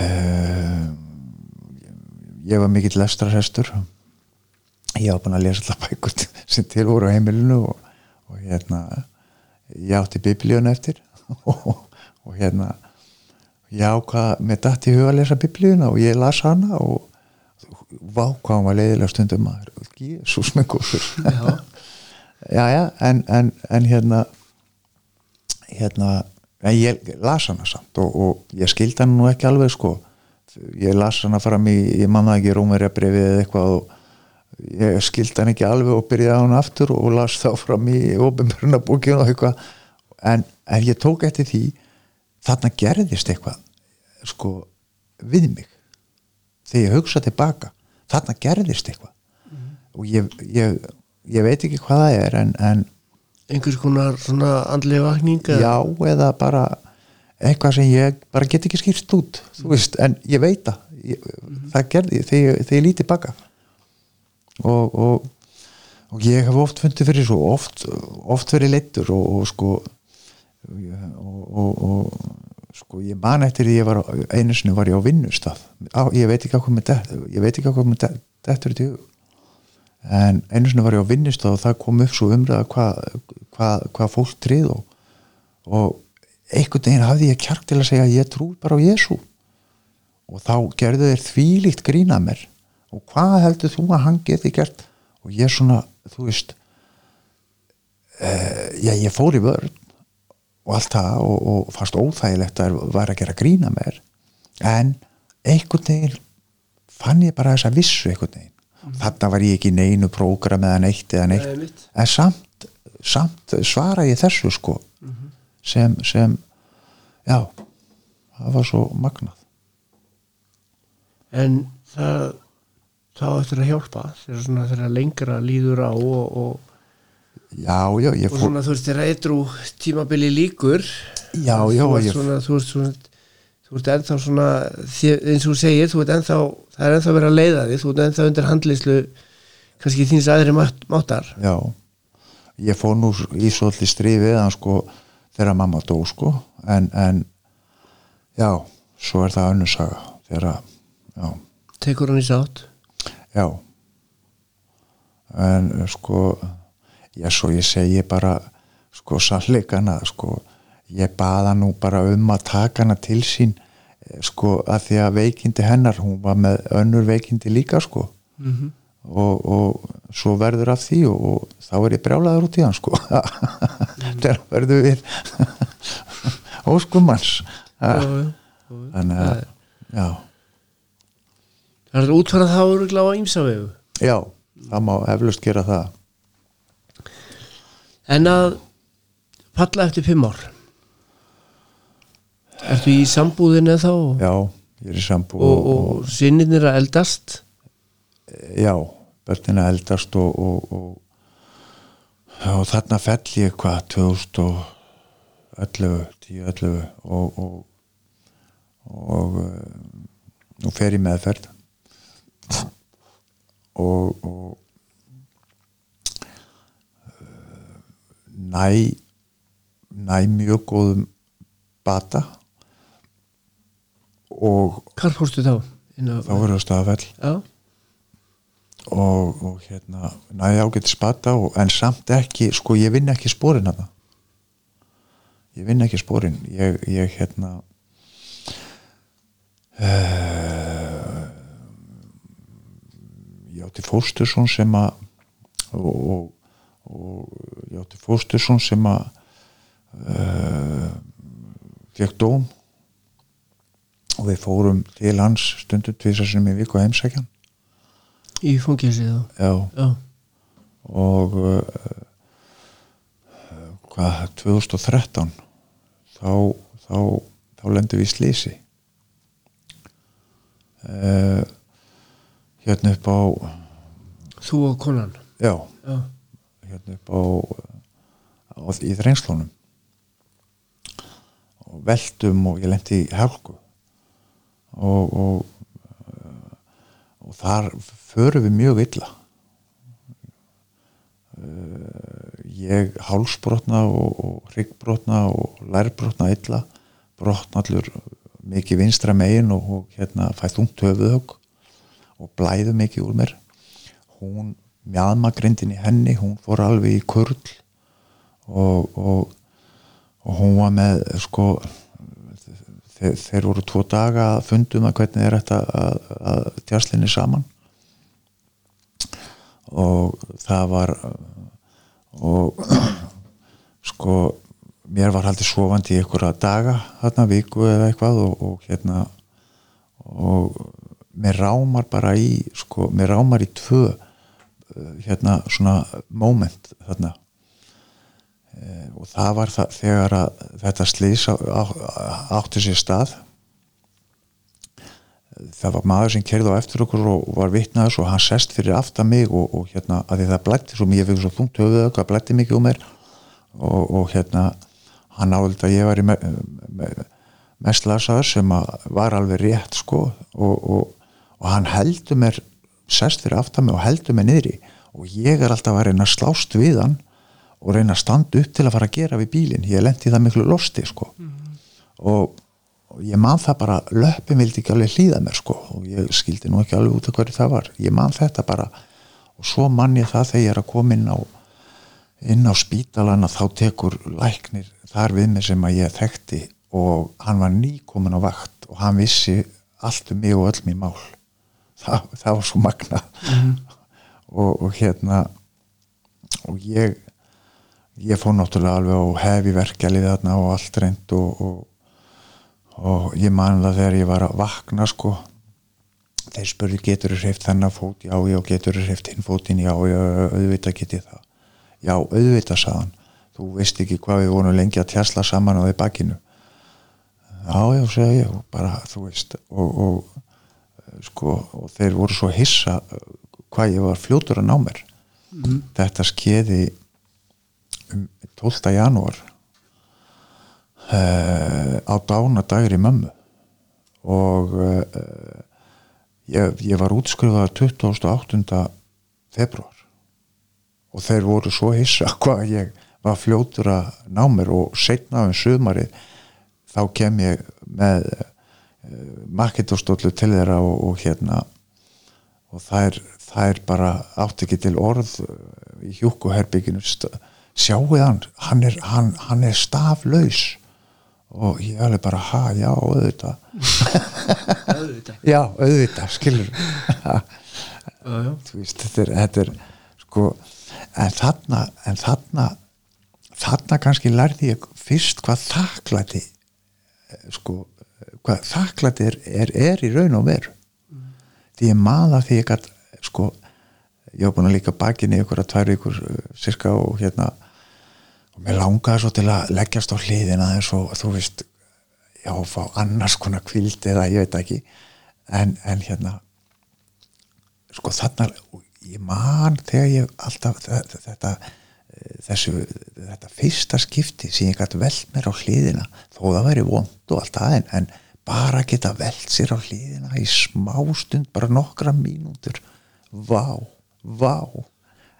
uh, ég var mikill lestrarhestur. Ég var búin að lesa alltaf bækur <laughs> sem til voru á heimilinu og, og hérna ég átti biblíun eftir. <laughs> Og, og hérna ég ákvað með dætt í huga að lesa biblíuna og ég las hana og vá hvað hann var leiðilega stundum maður. Jésús með góður. <laughs> Já. já, en, en, en hérna hérna en ég las hana samt og, og ég skildi hana nú ekki alveg sko. Ég las hana fram í, ég manna ekki Rómverja brefið eða eitthvað og ég skildi hana ekki alveg og byrjaði á hana aftur og las þá fram í ofinbjörna bókinu og eitthvað. En, en ég tók eftir því þarna gerðist eitthvað sko við mig. Þegar ég hugsa tilbaka þarna gerðist eitthvað. Og ég, ég, ég veit ekki hvað það er en, en einhvers konar svona andlega vakning já eða bara eitthvað sem ég bara get ekki skýrst út þú veist, en ég veit það. Ég, það gerði þegar, þegar ég líti baka og, og og ég hef oft fundið fyrir svo oft, oft verið leittur og, og sko og, sko ég man eftir því ég var einu sinni var ég á vinnustaf ég veit ekki hvað með þetta ég veit ekki hvað með þetta er hug. En einu sinni var ég á vinnustaf og það kom upp svo umræða hvað hva, hva fólk trið og, og einhvern veginn hafði ég kjark til að segja ég trú bara á Jésu og þá gerðu þeir þvílíkt grína mér og hvað heldur þú að hann geti gert? Og ég svona, þú veist uh, já, ég fór í vörn og allt það og, og fast óþægilegt að var að gera grína mér. En einhvern veginn fann ég bara þessa vissu einhvern veginn. Mm. þarna var ég ekki í neinu prógram eða neitt eða neitt. Nei, en samt, samt svara ég þessu sko. Sem, sem já, það var svo magnað. En það þá eftir að hjálpa þegar svona þegar lengra líður á og, og, já, já, ég og fór svona þú veist þegar eitthrú tímabili líkur já, já, þú ég svona þú ert svona þú ert ennþá svona eins og þú segir, þú ert ennþá það er ennþá verið að leiða þig, þú ert ennþá undir handlýslu kannski þíns aðri mátt, máttar. Já, ég fór nú í svolítið strífið hann sko þegar mamma dó sko en, en já, svo er það önnur saga þegar að, já, tekur hann í sátt já. En sko já, svo ég segi bara sko sannleikana sko, ég baða nú bara um að taka hana til sín eh, sko að því að veikindi hennar hún var með önnur veikindi líka sko. Mm og, og svo verður af því og, og þá er ég brjálaður út í hann sko. <laughs> Þegar verður við <laughs> óskumans þannig að já, það er útfærað þá öruglega á ímsavegu já, það má eflust gera það. En að falla eftir fimm ár? Ertu í sambúðinu þá? Og, já, ég er í sambú og, og sinninir að eldast? Já, börnina eldast og, og, og, og þarna fell ég hvað 2011 10-11 og og, og eh, nú fer ég meðferð og, og eh, næ næ mjög góðum bata. Og hvar fórstu þá? Þá verður það staðfell og, og hérna næði ágætt spata og, en samt ekki sko ég vinn ekki spórin hana ég vinn ekki spórin ég, ég hérna átti Fóstursson sem að og, og, og ég átti Fóstursson sem að uh, fekk dóm. Og við fórum til hans stundum tvisar sem í viku heimsækjan í þá já, já, og uh, hvað, 2013 þá þá, þá lendum við í slísi uh, hérna upp á þú og konan? Já, já, hérna upp á, á í þrengslunum. Og veltum og ég lendi í helgu og, og og þar förum við mjög illa. Uh, ég hálsbrotna og, og hryggbrotna og lærbrotna illa. Brotna allur mikið vinstra megin og, og hérna fætt ungt höfuðhögg og blæðu mikið úr mér. Hún mjadmagrindin í henni hún fór alveg í kurl og, og, og hún var með sko þeir, þeir voru tvo daga að fundum að hvernig er þetta að, að tjastlinni saman. Og það var og <clears throat> sko mér var haldið svofandi í einhverja daga þarna viku eða eitthvað og, og hérna og mér rámar bara í sko, mér rámar í tvö uh, hérna svona moment þarna. E, og það var það þegar að þetta slís á, á, átti sér stað. Það var maður sem kerði á eftir okkur og var vitnaðis og hann sest fyrir aftan mig og, og hérna að því það blætti svo ég fikk svo þungt höfuð það blætti mikið um mér. Og, og hérna hann áldi að ég var í me, me, mest lasaður sem að var alveg rétt sko og, og hann heldur mér sest fyrir aftan mig og heldur mér niðri. Og ég er alltaf að reyna að slást við hann og reyna að standa upp til að fara að gera við bílinn, ég lendi það miklu losti sko. Og og ég man það bara, löppin vildi ekki alveg hlýða mér sko. Og ég skildi nú ekki alveg út af hverju það var, ég man þetta bara. Og svo man ég það þegar ég er að koma inn á inn á spítalana þá tekur læknir þar við mig sem að ég þekkti. Og hann var nýkomin á vakt og hann vissi allt um mig og öll mér mál það, það var svo magna og, og hérna og ég ég fór náttúrulega alveg og hefi verkjalið þarna og allt reynd og, og og ég man það þegar ég var að vakna sko. Þeir spurði getur þú hreift þennan fót? Já já getur þú hreift hinn fótin já já auðvitað geti það. Já auðvitað saðan þú veist ekki hvað við vorum lengi að tjasla saman á því bakkinu já já segja ég bara þú veist. Og, og sko og þeir voru svo hissa hvað ég var fljótur að ná mér mm. þetta skeiði um 12. janúar uh, á dánadagri mömmu og uh, ég, ég var útskrifað 28. februar og þeir voru svo hissa <laughs> hvað ég var fljótur að ná mér og setna um sömari þá kem ég með marketóstólu til þeirra og, og hérna og það er, bara átt ekki til orð í hjúkuherbygginu sjáuð hann hann er, hann, hann er staflaus. Og ég alveg bara ha, já, auðvitað. <laughs> Auðvitað. Já, auðvitað, skilur þú veist, þetta er, þetta er sko, en þarna en þarna þarna kannski lærði ég fyrst hvað þakklæti sko, hvað þakklæti er, er, er í raun og veru mm. því ég maða því ég gætt sko, ég var búin að líka bakinni ykkur að tvær ykkur cirka og hérna og mér langaði svo til að leggjast á hliðina eins og þú veist já, fá annars konar kvild eða ég veit ekki en, en hérna sko þarna ég man þegar ég alltaf þetta, þetta þessu, þetta fyrsta skipti sem ég gæti veld mér á hliðina þó það væri vond og allt það en, en bara geta veld sér á hliðina í smá stund, bara nokkra mínútur. Vá, vá.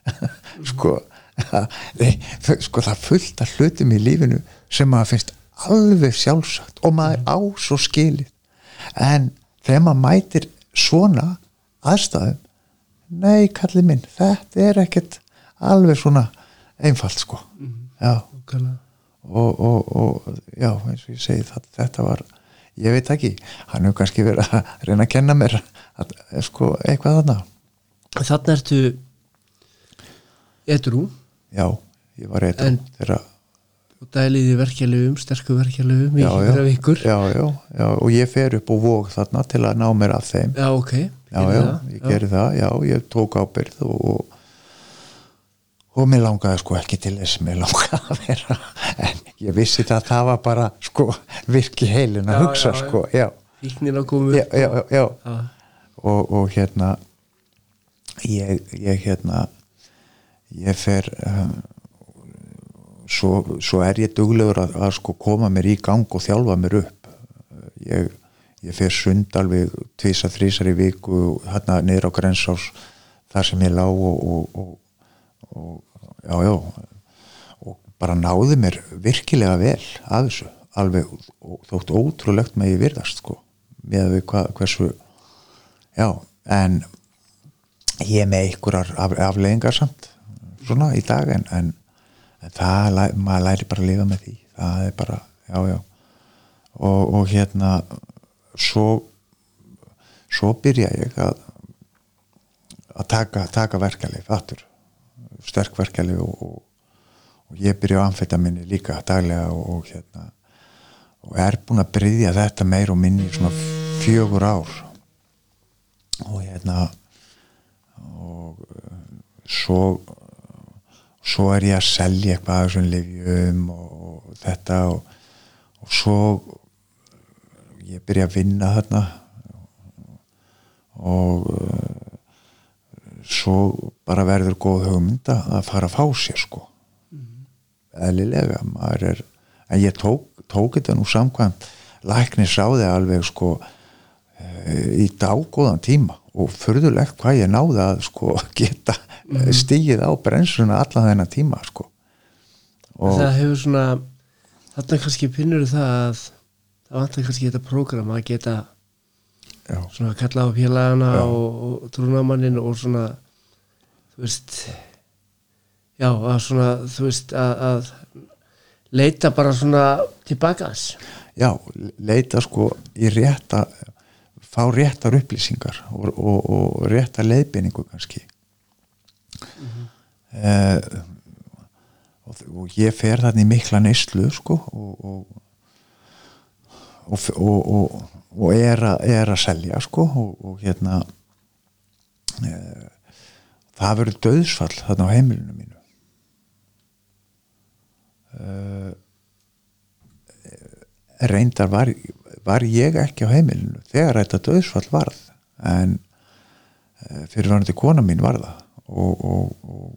<laughs> Sko sko það fullt af hlutum í lífinu sem maður finnst alveg sjálfsagt og maður á svo skilið. En þegar maður mætir svona aðstæðum nei kallið minn, þetta er ekkert alveg svona einfalt sko. Já. Og, og, og já, eins og ég segi það, þetta var, ég veit ekki. Hann hefur kannski verið að reyna að kenna mér að, sko, eitthvað þarna. Þannig ertu edru já, ég var eitthvað En- þegar og dælið í verkjalöfum, sterku verkjalöfum í hverja vikur já, já, já, og ég fer upp og vóg þarna til að ná mér af þeim. Já ok, já, já, ég gerði það, já, ég tók ábyrð og, og mér langaði sko ekki til þess mér langaði að vera en ég vissi það að það var bara sko virki heilin að Já, hugsa já, sko, já, fíknin að koma upp já. Og, og hérna ég, ég hérna ég fer um, svo, svo er ég duglegur að, að sko koma mér í gang og þjálfa mér upp. Ég, ég fer sund alveg tvisa þrísar í viku hérna niður á grensás þar sem ég lá og, og, og, og já já. Og bara náði mér virkilega vel að þessu alveg þótt ótrúlegt með ég virðast sko með við hva, hversu já en ég með einhverjar af, afleðingar samt svona í dag en, en, en það, maður læri bara að lifa með því. Það er bara, já já. Og, og hérna svo svo byrja ég að að taka, taka verkalif aftur sterk verkalif og, og, og ég byrja á amfetaminni líka daglega og, og hérna og er búin að bryðja þetta meir og minni svona fjögur ár. Og hérna og uh, svo svo er ég að selja eitthvað af þessum livjum og, og þetta og, og svo ég byrja að vinna þarna. Og uh, svo bara verður góð hugmynda að fara að fá sér sko. Eðlilega maður er en ég tók, tók þetta nú samkvæmt læknir sáði alveg sko eh, í dágóðan tíma og förðulegt hvað ég náði að sko <laughs> geta mm. stigið á brensuna allan þennan tíma sko. Og það hefur svona þarna kannski pinnur það að það vantar kannski þetta prógram að geta já, svona að kalla á félagana Já. og, og trúnamannin og svona þú veist já, að svona þú veist að, að leita bara svona tilbaka já, leita sko í rétta fá réttar upplýsingar og, og, og rétta leiðbeiningu kannski. Eh, og, og ég fer þarna í mikla neyslu sko og og, og, er, að, er að selja sko og, og hérna eh, það verður döðsfall þarna á heimilinu mínu. Reyndar var, var ég ekki á heimilinu þegar þetta döðsfall varð en uh, fyrir varandi kona mín var það og, og, og,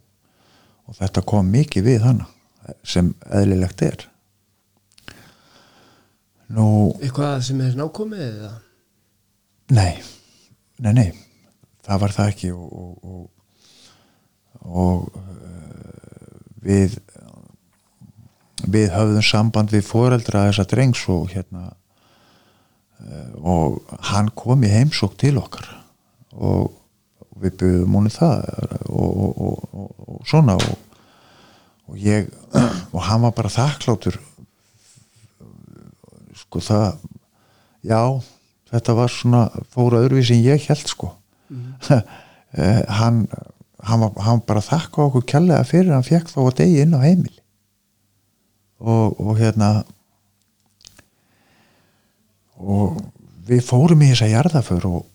og þetta kom mikið við hana sem eðlilegt er nú. Eitthvað sem er nákomið eða? Nei, nei, nei. Það var það ekki og, og, og, og uh, við við höfðum samband við foreldra þessa drengs og hérna uh, og hann kom í heimsók til okkar og við byggðum honum það og, og, og, og, og svona og, og ég <clears throat> og hann var bara þakkláttur sko það já, þetta var svona fóra öðruvísi en ég held sko. <laughs> Eh, hann hann hann bara þakka okkur kjallega fyrir hann fekk þá að degi inn á heimili. Og, og hérna og við fórum í þessa jarðaför og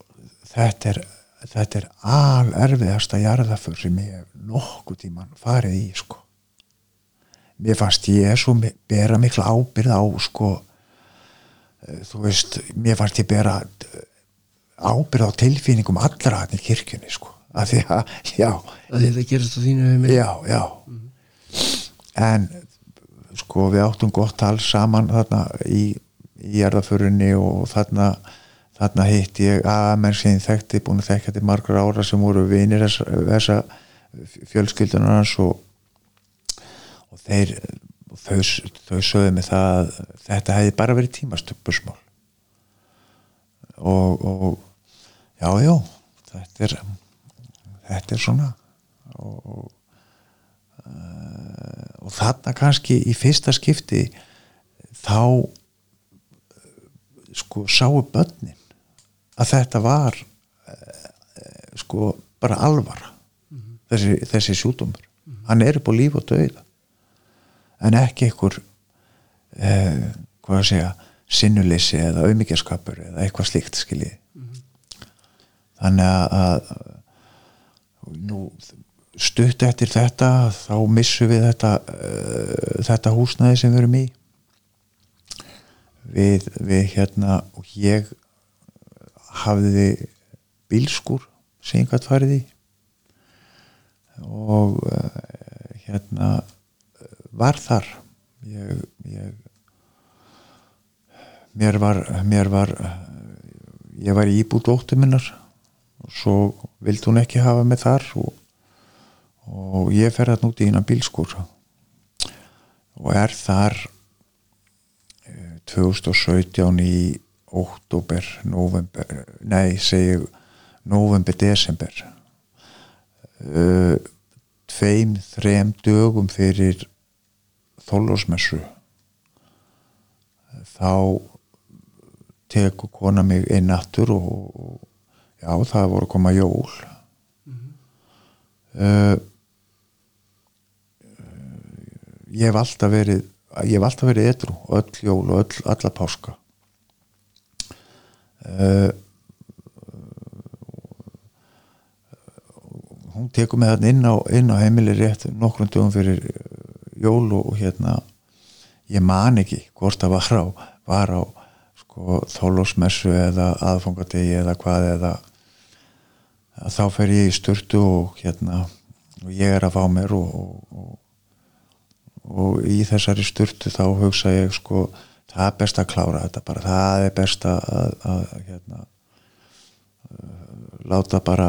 þetta er þetta er al erfiðasta jarðaför sem ég hef nokkuð tíman farið í sko. Mér fannst ég svo bera mikla ábyrð á sko þú veist, mér fannst ég bera eh, ábyrð á tilfinningum allra hann í kirkjunni sko. Að því að, já, að þetta gerist á þínu heimili? Já, já. En sko við áttum gott tal saman þarna í, í jarðaförunni og þarna þarna hitt ég að menn sem þekkti búin að þekka til margar ára sem voru vinir þessa, þessa fjölskyldunar og, og þeir þau, þau sögðu mig það að þetta hefði bara verið tímastöpusmál og, og já, já þetta er þetta er svona. Og, og, uh, og þarna kannski í fyrsta skipti þá uh, sko sáu börnin að þetta var uh, sko bara alvara. Þessi, þessi sjúdómur hann er upp á líf og dauða en ekki einhver eh, hvað að segja sinnuleysi eða auðmyggjaskapur eða eitthvað slíkt skiljið þannig að, að nú stutt eftir þetta þá missum við þetta uh, þetta húsnæði sem við erum í. Við, við hérna og ég hafði bílskur sem ég gætt farið í. Og uh, hérna var þar. Ég, ég mér var mér var ég var í íbúð dóttur minnar og svo vildi hún ekki hafa mig þar og, og ég fer að núti í eina bílskur og er þar eh, 2017 í oktober, november nei, segi november, desember. Uh, tveim, þrem dögum fyrir þólósmessu þá tekur kona mig inn aftur og, já, það voru að koma jól. Uh, ég hef alltaf verið ég hef alltaf verið etru öll jól og öll, alla páska. Uh, hún tekur mig þarna inn á, inn á heimili rétt nokkrum dögum fyrir jól og, og hérna ég man ekki hvort það var á, var á sko, þólósmessu eða aðfangadegi eða hvað eða þá fer ég í styrtu og hérna og ég er að fá mér og, og, og í þessari styrtu þá hugsa ég sko það er best að klára þetta bara það er best að, að, að hérna, láta bara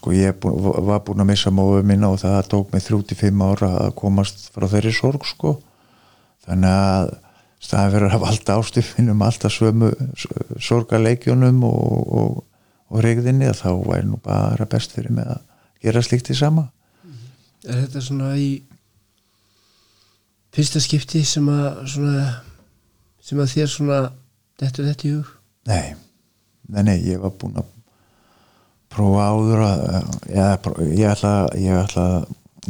sko ég bú, var búin að missa móðu minna og það tók mig 35 ára að komast frá þeirri sorg sko. Þannig að staðan verður að valda ástufinum alltaf svömu sorgarleikjunum og, og, og regðinni að þá væri nú bara best fyrir mig að gera slikt í sama. Er þetta svona í fyrsta skipti sem að svona, sem að þér svona dettur þetta í hug? Nei, nei, nei, ég var búin að prófa áður að ég, ætla ég ætla,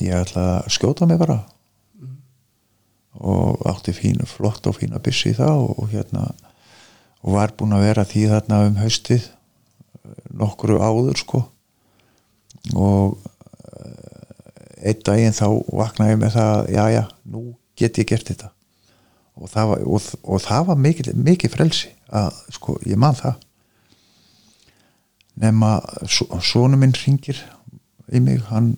ég ætla að skjóta mig bara. Mm. og átti fínu, flott og fína byssi í það og, hérna og var búin að vera því þarna um haustið nokkru áður sko. Og einn daginn þá vaknaði ég með það já já, nú get ég gert þetta. Og það var, og, og það var mikið, mikið frelsi að sko, ég man það nema sónu minn ringir í mig, hann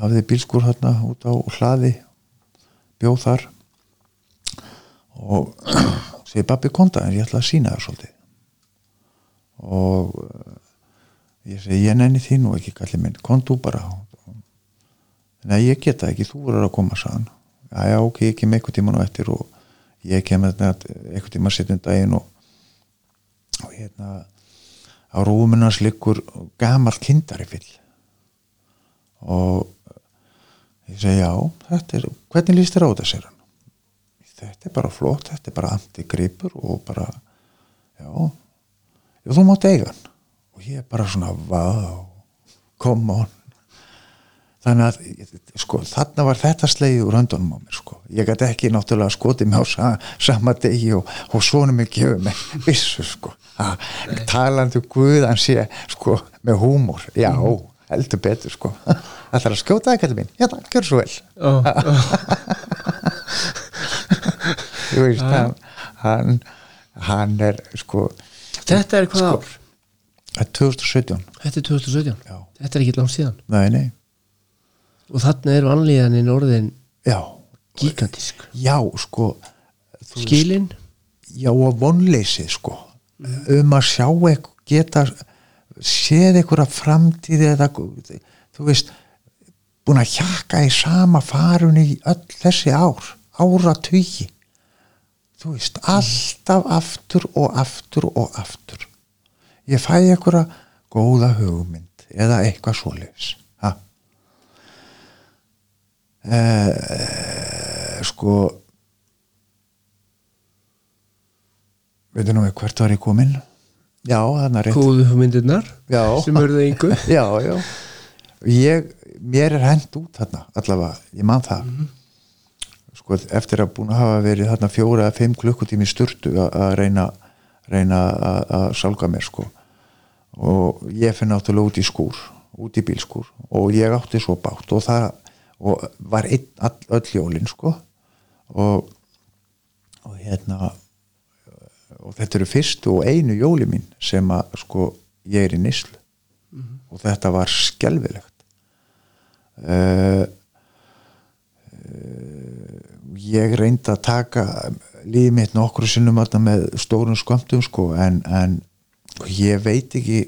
hafði bílskur hérna út á hlaði bjóð þar og <clears throat> segi babbi konta en ég ætla að sína það svolítið. Og ég segi ég nenni þín og ekki kallið minn kontu bara. Nei ég geta ekki, þú verður að koma sann já já ok, ég kem eitthvað tíman á eftir og ég kem eitthvað tíman setjum daginn og, og hérna á rúmunars liggur gamal kindari fyll og ég segi já er, hvernig líst þér á þetta? sér hann. Þetta er bara flott, þetta er bara antigripur og bara já, þú mátt eiga hann. Og ég er bara svona wow, come on þannig að sko, þarna var þetta slegið úr höndunum á mér sko. ég gæti ekki náttúrulega skotið mig á sa, sama degi og, og svona mig gefið mig vissu sko talandi Guðan sé sko með húmor, já, mm. heldur betur sko það þarf að skjóta það, kallið mín já, það, gjör svo vel oh, <laughs> oh. þú veist ah. hann, hann hann er sko þetta er hvað sko, ár? þetta er 2017 þetta er 2017, já. þetta er ekki langt síðan nei, nei og þarna er vanlíðanin orðin já, gigantísk. Já, sko skilin? Já, og vonleysið sko. Um að sjá eitthvað geta séð einhverja framtíði eða þú veist búin að hjakka í sama farun í öll þessi ár ára tugi þú veist, alltaf aftur og aftur og aftur. Ég fæ einhverja góða hugmynd eða eitthvað svoleiðis. ha eh, sko veitum nú hvert var ég kominn já, þannig er rétt. Góðu myndirnar Já. sem örðu engu. <laughs> Já, já. Ég, mér er hend út þarna allavega, ég man það. Sko, eftir að búin að hafa verið þarna fjóra eða fimm klukkutími sturtu að- að reyna reyna að, að sálga mér sko. Og ég finn náttúrulega út í skúr út í bílskúr. Og ég átti svo bátt og það og var einn all, öll jólin sko. Og, og hérna og þetta eru fyrstu og einu jóli mín sem að sko ég er í nýslu og þetta var skelfilegt. Uh, uh, ég reyndi að taka lífið mitt nokkru sinnum þarna með stórum skömmtum sko en, en ég veit ekki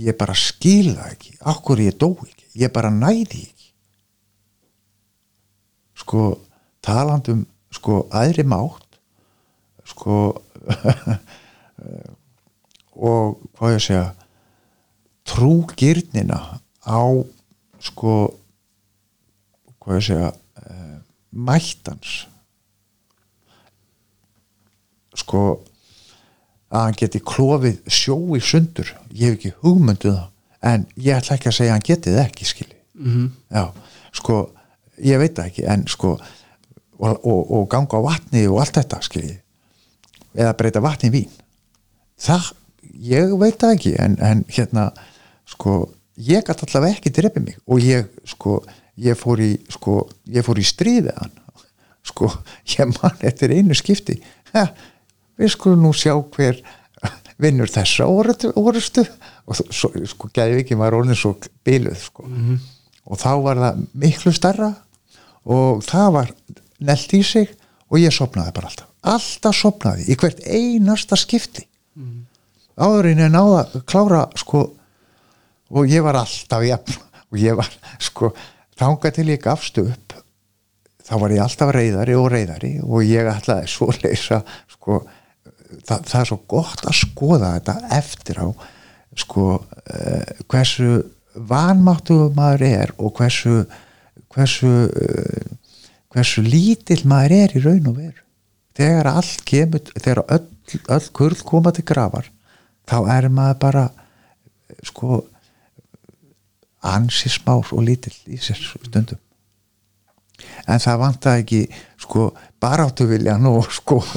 ég bara skila ekki. Okkur ég dó ekki, ég bara næði ekki sko talandum sko aðri mátt sko <laughs> og hvað ég segja trúgirnina á sko hvað ég segja uh, mættans. Sko að hann geti klofið sjó í sundur. Ég hef ekki hugmynduð það en ég ætla ekki að segja að hann geti það ekki skilji. -hmm. já, sko ég veit það ekki en sko og, og, og ganga á vatni og allt þetta skilji eða breyta vatni í vín. Það, ég veit það ekki en, en hérna sko, ég gæti allavega ekki drepið mig. Og ég sko, ég fór í sko, ég fór í stríðið hann. Sko, ég man eftir einu skipti. Ha, við skulum nú sjá hver vinnur þessa orustu og svo- sko, gæði ekki maður orðin svo biluð sko. Og þá var það miklu starra og það var nelt í sig og ég sopnaði bara alltaf. Alltaf sopnaði í hvert einasta skipti. Áðurinn er náða að klára sko og ég var alltaf jafn og ég var sko þangað til ég gafst upp þá var ég alltaf reyðari og reyðari og ég ætlaði svo leysa sko það, það er svo gott að skoða þetta eftir á sko uh, hversu vanmáttu maður er og hversu hversu uh, hversu lítill maður er í raun og veru. Þegar allt kemur þegar öll, öll kurl koma til grafar þá er maður bara eh, sko ansi smár og lítill í sér stundum. En það vantaði ekki sko baráttu vilja nú sko. <laughs>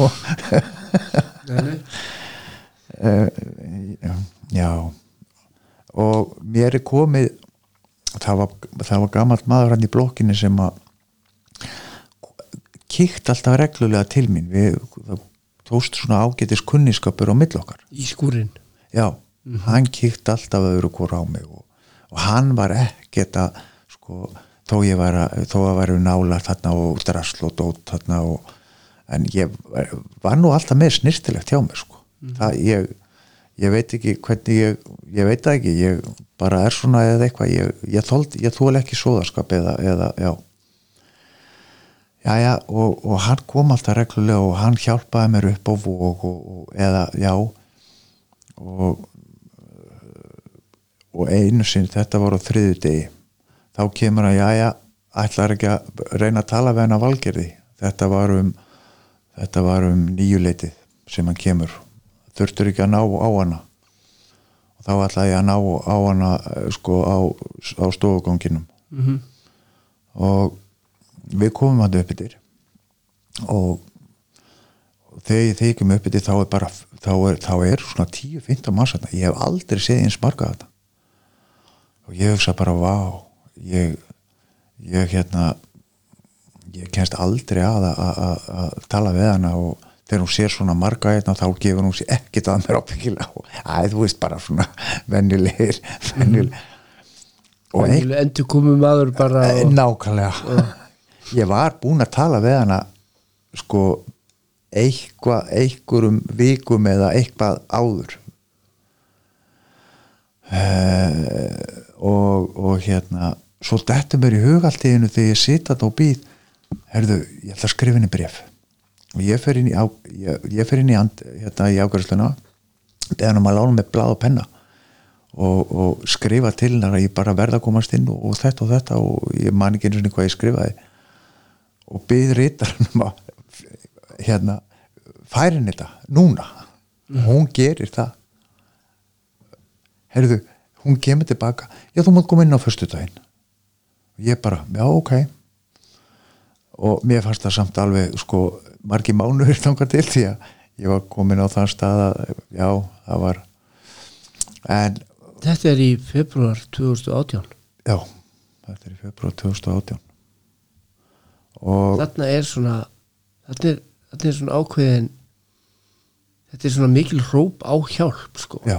Eh, já. Og mér er komið það var, það var gamalt maður hann í blokkinni sem að kíkt alltaf reglulega til mín. Við tóst svona ágætis kunniskapur á mill okkar. Í skúrin já, hann kíkt alltaf öðru hvort á mig og, og hann var ekkert að sko, þó ég var að þó að varu nála þarna og drasl og dót þarna og en ég var, nú alltaf með snirtilegt hjá mér sko. Það ég ég veit ekki hvernig ég ég veit það ekki, ég bara er svona eða eitthvað, ég, ég, þóld, ég þól ekki sóðarskap eða, eða, já. Já, já, og, og hann kom alltaf reglulega og hann hjálpaði mér upp á vóg og, og, eða, já. Og og einu sinn, þetta var á þriðu degi þá kemur að, já, já ætlar ekki að reyna að tala við hann að valgerði? Þetta var um þetta var um nýjuleitið sem hann kemur þurftur ekki að ná á hana. Og þá ætlaði ég að ná á hana eh, sko á, á stofuganginum. Mhm. og við komum hann upp yfir og þegar ég þykjum upp yfir þá er bara þá er, þá er svona 10-15 manns ég hef aldrei séð eins marga þetta og ég hugsa bara vá ég, ég hérna ég kennst aldrei að að tala við hana og þegar hún sér svona marga hérna þá gefur hún sér ekkert að mér ábyggilega. Æ, þú veist bara svona venjulegir venjulegir og ein, endur komum maður bara og, nákvæmlega. <laughs> Ég var búinn að tala við hana sko eitthvað, einhverjum vikum eða eitthvað áður. Uh, og, og hérna svo þetta mér í hugaltíðinu þegar ég sita þetta og býð herðu, ég ætla að skrifa henni bref ég fer inn í, á, ég, ég fer inn í, and, hérna, í ágæðsluna um að lána með blað og penna og, og skrifa til hennar að ég bara verða að komast inn og, og þetta og þetta og ég man ekki einu sinni hvað ég skrifaði. Og byði rítarinn að hérna færin þetta núna. Hún gerir það. Heyrðu, hún kemur tilbaka. Já, þú mátt koma inn á föstudaginn. Og ég bara, já, ok. Og mér fannst það samt alveg sko, margi mánuður þangar til því að ég var komin á þann stað að já, það var en, Þetta er í februar 2018 já þetta er í februar 2018 og Þarna er svona Þetta er, þetta er svona ákveðin Þetta er svona mikil hróp á hjálp sko. Já,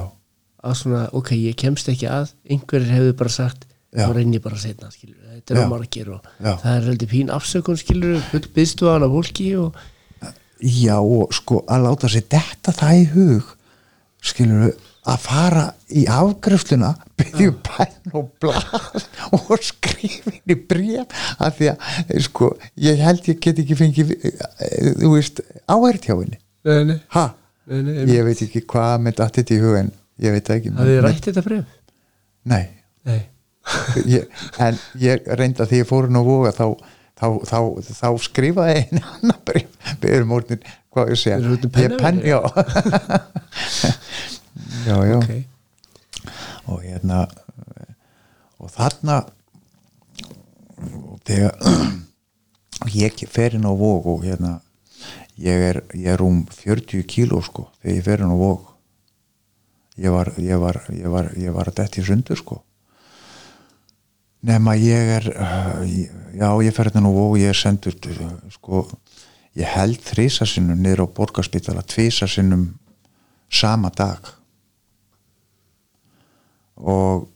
að svona, ok, ég kemst ekki að einhverjir hefur bara sagt þá reynir ég bara setna, skilur, þetta er á margir og Já. það er heldur pín afsökun, skilur, byggstu á hana fólki og já og sko að láta sér detta það í hug skilur að fara í afgröfsluna byrju pæn og blað <laughs> og skrifin í bréf af því að sko ég held ég get ekki fengið eh, þú veist áhært hjá henni. Nei, nei, ha, nei, nei, ég veit ekki hvað með þetta í hug en ég veit ekki Hafið þið rætt þetta bref? nei, Nei, ég, en ég reynda því ég fór á voga þá, þá, þá, þá skrifaði einu annar bref byrjum orðin, hvað ég segja? Þetta ég penn, já <laughs> já, já. Ok. Og hérna og þarna og þegar <clears throat> ég fer inn á vóg og hérna ég er, ég er um 40 kíló sko þegar ég fer inn á vóg ég var ég var, ég var, ég var að detti í sundur sko nema ég er uh, já ég fer hérna vóg og ég er sendur uh, sko ég held þrísa sinnum niður á borgarspítala tvísa sinnum sama dag. Og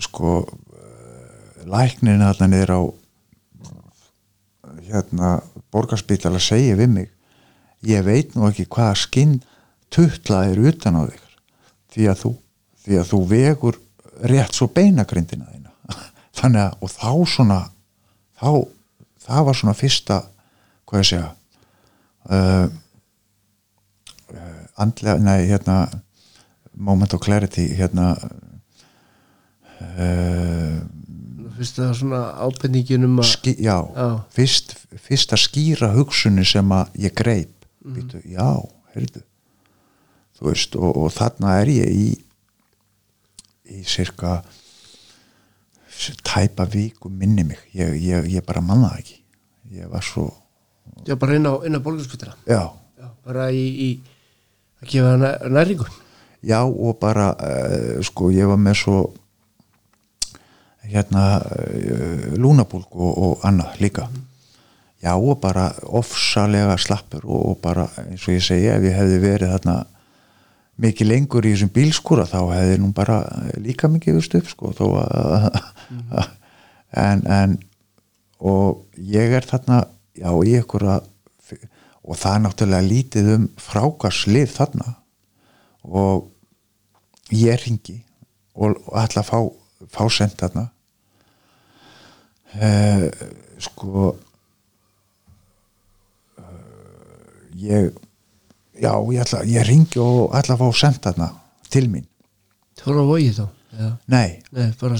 sko eh, læknin þarna niður á hérna borgarspítala segir við mig ég veit nú ekki hvaða skinn tutla er utan á þig því að þú, því að þú vegur rétt svo beinagrindina þína <laughs> þannig að og þá svona þá, það var svona fyrsta hvað ég segja uh, uh, andlega, nei hérna moment of clarity hérna uh, Fyrst það svona ábendingin um að ský, já, Já. Fyrst, fyrsta skýra hugsunni sem að ég greip Mhm. Býtu, já, heyrðu þú veist, og, og þarna er ég í í cirka tæpa viku minni mig. Ég, ég, ég bara manna það ekki. Ég var svo, Já, bara inn á, á Já, bara í, í að gefa næ- næringu já og bara uh, sko ég var með svo hérna uh, lúnabúlg og, og annað líka. Já og bara ofsalega slappur og, og bara eins og ég segi ef ég hefði verið þarna mikið lengur í þessum bílskúra þá hefði nú bara líka mikið vist upp sko þó að <laughs> en, en og ég er þarna já í ykkur að og það er náttúrulega lítið um frákarslið þarna. Og ég ringi og, og ætla að fá, fá sent þarna. Uh, sko uh, ég já, ég ætla, ég ringi og ætla að fá sent þarna til mín. Þú voru á vogi þá? Já, nei, nei, bara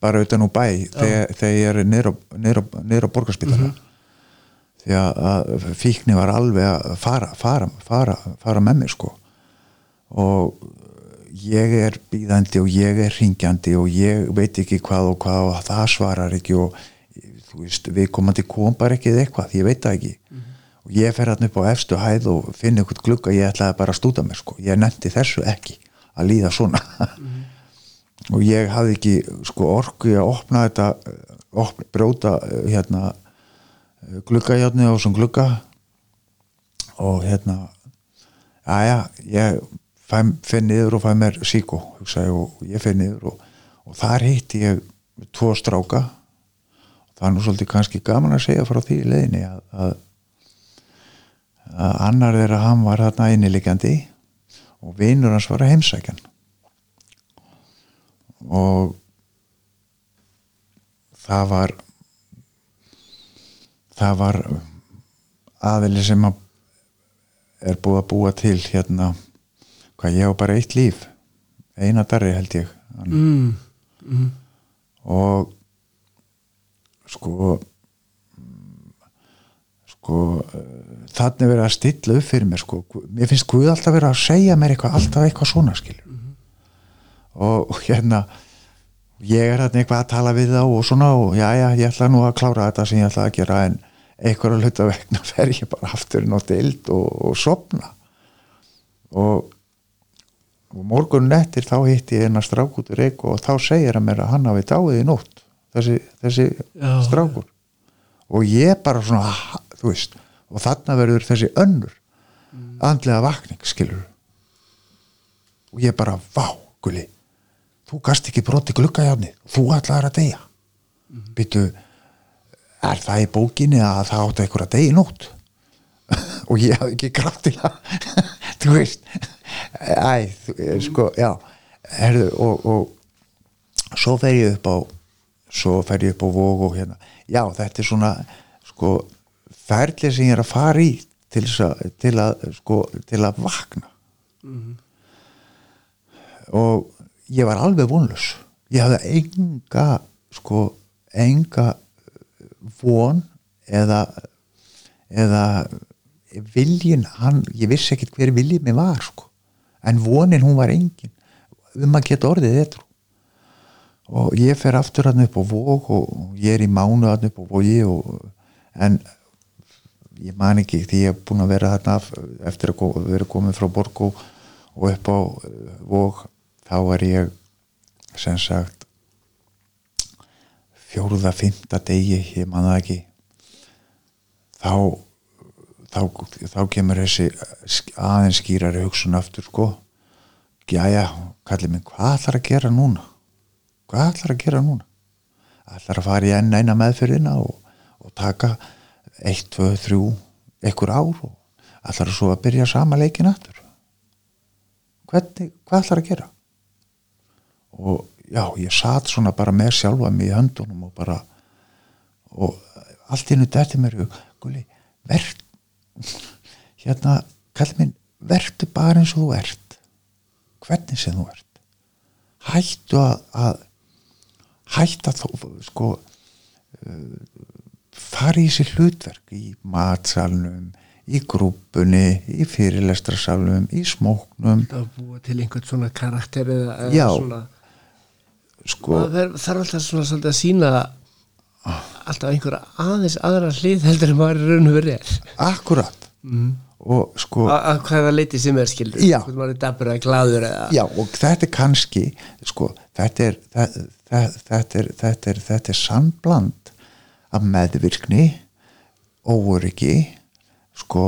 bara utan úr bæ þegar, þegar ég er niður á, niður á borgarspítala. Því að, fíkni var alveg að fara, fara, fara, fara með mér sko. Og ég er býðandi og ég er ringjandi og ég veit ekki hvað og hvað og það svarar ekki og þú veist, við komandi kom bara ekki eða eitthvað, ég veit það ekki og ég fer hann upp á efstu hæð og finn eitthvað glugga, ég ætlaði bara að stúta mér sko, ég nefndi þessu ekki að líða svona. Og ég hafði ekki sko orku að opna þetta opna, brjóta eh, hérna gluggajárni á þessum glugga. Og hérna aðja, ég fæ, finn niður og fæ mér síkó hugsaði og ég finn niður og, og þar hitti ég tvo stráka. Það er nú svolítið kannski gaman að segja frá því að, að, að annar þeirra hann var þarna inniliggjandi og vinur hans var að heimsækjan. Og það var það var aðili sem að er búið að búa til hérna hvað ég á bara eitt líf eina darri held ég. Mm, mm, og sko sko þannig verið að stilla upp fyrir mér sko, mér finnst Guð alltaf verið að segja mér eitthvað, alltaf eitthvað svona skilur og, og hérna ég er hérna eitthvað að tala við þá og svona og já já, ég ætla nú að klára þetta sem ég ætla að gera en einhverja hluta vegna <laughs> fer ég bara aftur inn á deild og, og sopna og, og morgun nettir þá hitti ég hennar strák út í reik og þá segir hann mér að hann hafi dáið í nótt þessi, þessi strákur. Og ég bara svona þú veist, og þarna verður þessi önnur andlega vakning skilur og ég bara, vá, gulli þú gast ekki broti gluggajáni þú ætlaðir að deyja. Mm byttu er það í bókinni að það áttu einhver að deyja nótt? <laughs> Og ég hafði ekki kraft til að <laughs> þú veist æ, þú, sko, já herðu, og, og svo fer ég upp á svo fer ég upp á vóg og hérna. Já, þetta er svona sko, ferli sem ég er að fara í til, að, til að sko, til að vakna. Og ég var alveg vonlus ég hafði enga sko, enga von eða eða viljin hann, ég vissi ekkert hver viljið mér var sko. en vonin hún var engin. Um að geta orðið þetta og ég fer aftur hann upp á vóg og ég er í mánu hann upp á vógi en ég man ekki því ég er búin að vera þarna af- eftir að vera komið frá Borgó og upp á uh, vóg þá er ég sem sagt fjóruða, fymta degi ég man það ekki. Þá þá, þá kemur þessi sk- aðeins skýrari hugsun aftur sko. Jæja, kallið minn, hvað ætlar að gera núna? Hvað ætlar að gera núna? Ætlar að fara í enn eina meðferðina og, og taka 1, 2, 3 einhver ár og ætlar svo að byrja sama leikin aftur? Hvernig, hvað ætlar að gera? Og já, ég satt svona bara með sjálfa mig í höndunum og bara og allt í hennu dætti mér guli, verð hérna, kall minn verðu bara eins og þú ert. Hvernig sem þú ert. Hættu að, að hætta þó sko uh, fara í þessi hlutverk í matsalnum í grúpunni, í fyrirlestrasalnum í smóknum. Að búa til einhvern svona karakter eða, eða svona sko, það þarf, alltaf svona svolítið að sína alltaf einhverja aðeins aðra hlið heldur en maður í raun og verið er. Akkurat. Mm. og sko að að hvaða leiti sem er hvort maður er dabur eða glaður eða Já, og þetta er kannski sko, þetta er þetta, er, þetta er, þetta er sannbland af meðvirkni óöryggi sko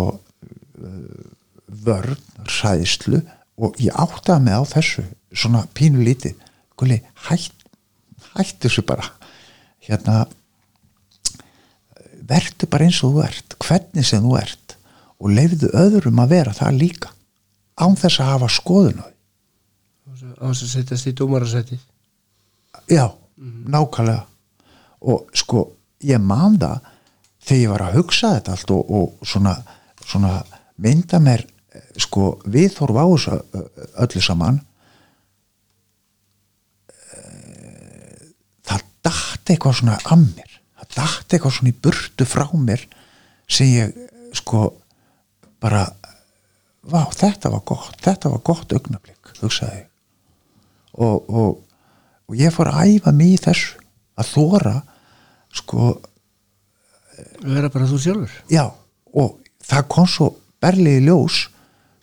vörn, ræðslu og ég áttaði mig á þessu svona pínu Guli, hætt, hætt þessu bara. Hérna verðu bara eins og þú ert hvernig sem þú ert og leifðu öðrum að vera það líka án þess að hafa skoðun á því. Á þess að setjast í dómarasæti Já, nákvæmlega. Og sko, ég man það þegar ég var að hugsa þetta allt og, og svona, svona mynda mér eh, sko viðhorf á þessu ö- öllu saman Eh, það datt eitthvað svona að mér. Það datt eitthvað svona í burtu frá mér sem ég sko bara vá, þetta var gott, þetta var gott augnablik, hugsaði og, og, og ég fór að æfa mig í þessu að þóra sko, vera bara þú sjálfur. já og það kom svo berlið í ljós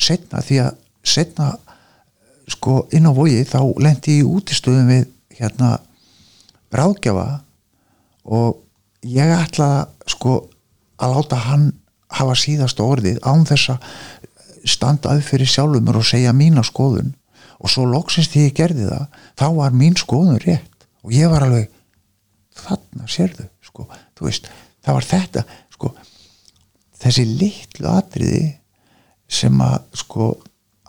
setna því að setna sko inn á vogi þá lendi ég í útistöðum við hérna bráðgjafa og ég ætla sko að láta hann hafa síðasta orðið án þess að standa upp fyrir sjálfum mér og segja mína skoðun. Og svo loksins því ég gerði það þá var mín skoðun rétt og ég var alveg þarna sérðu sko, veist, það var þetta sko, þessi litlu atriði sem að sko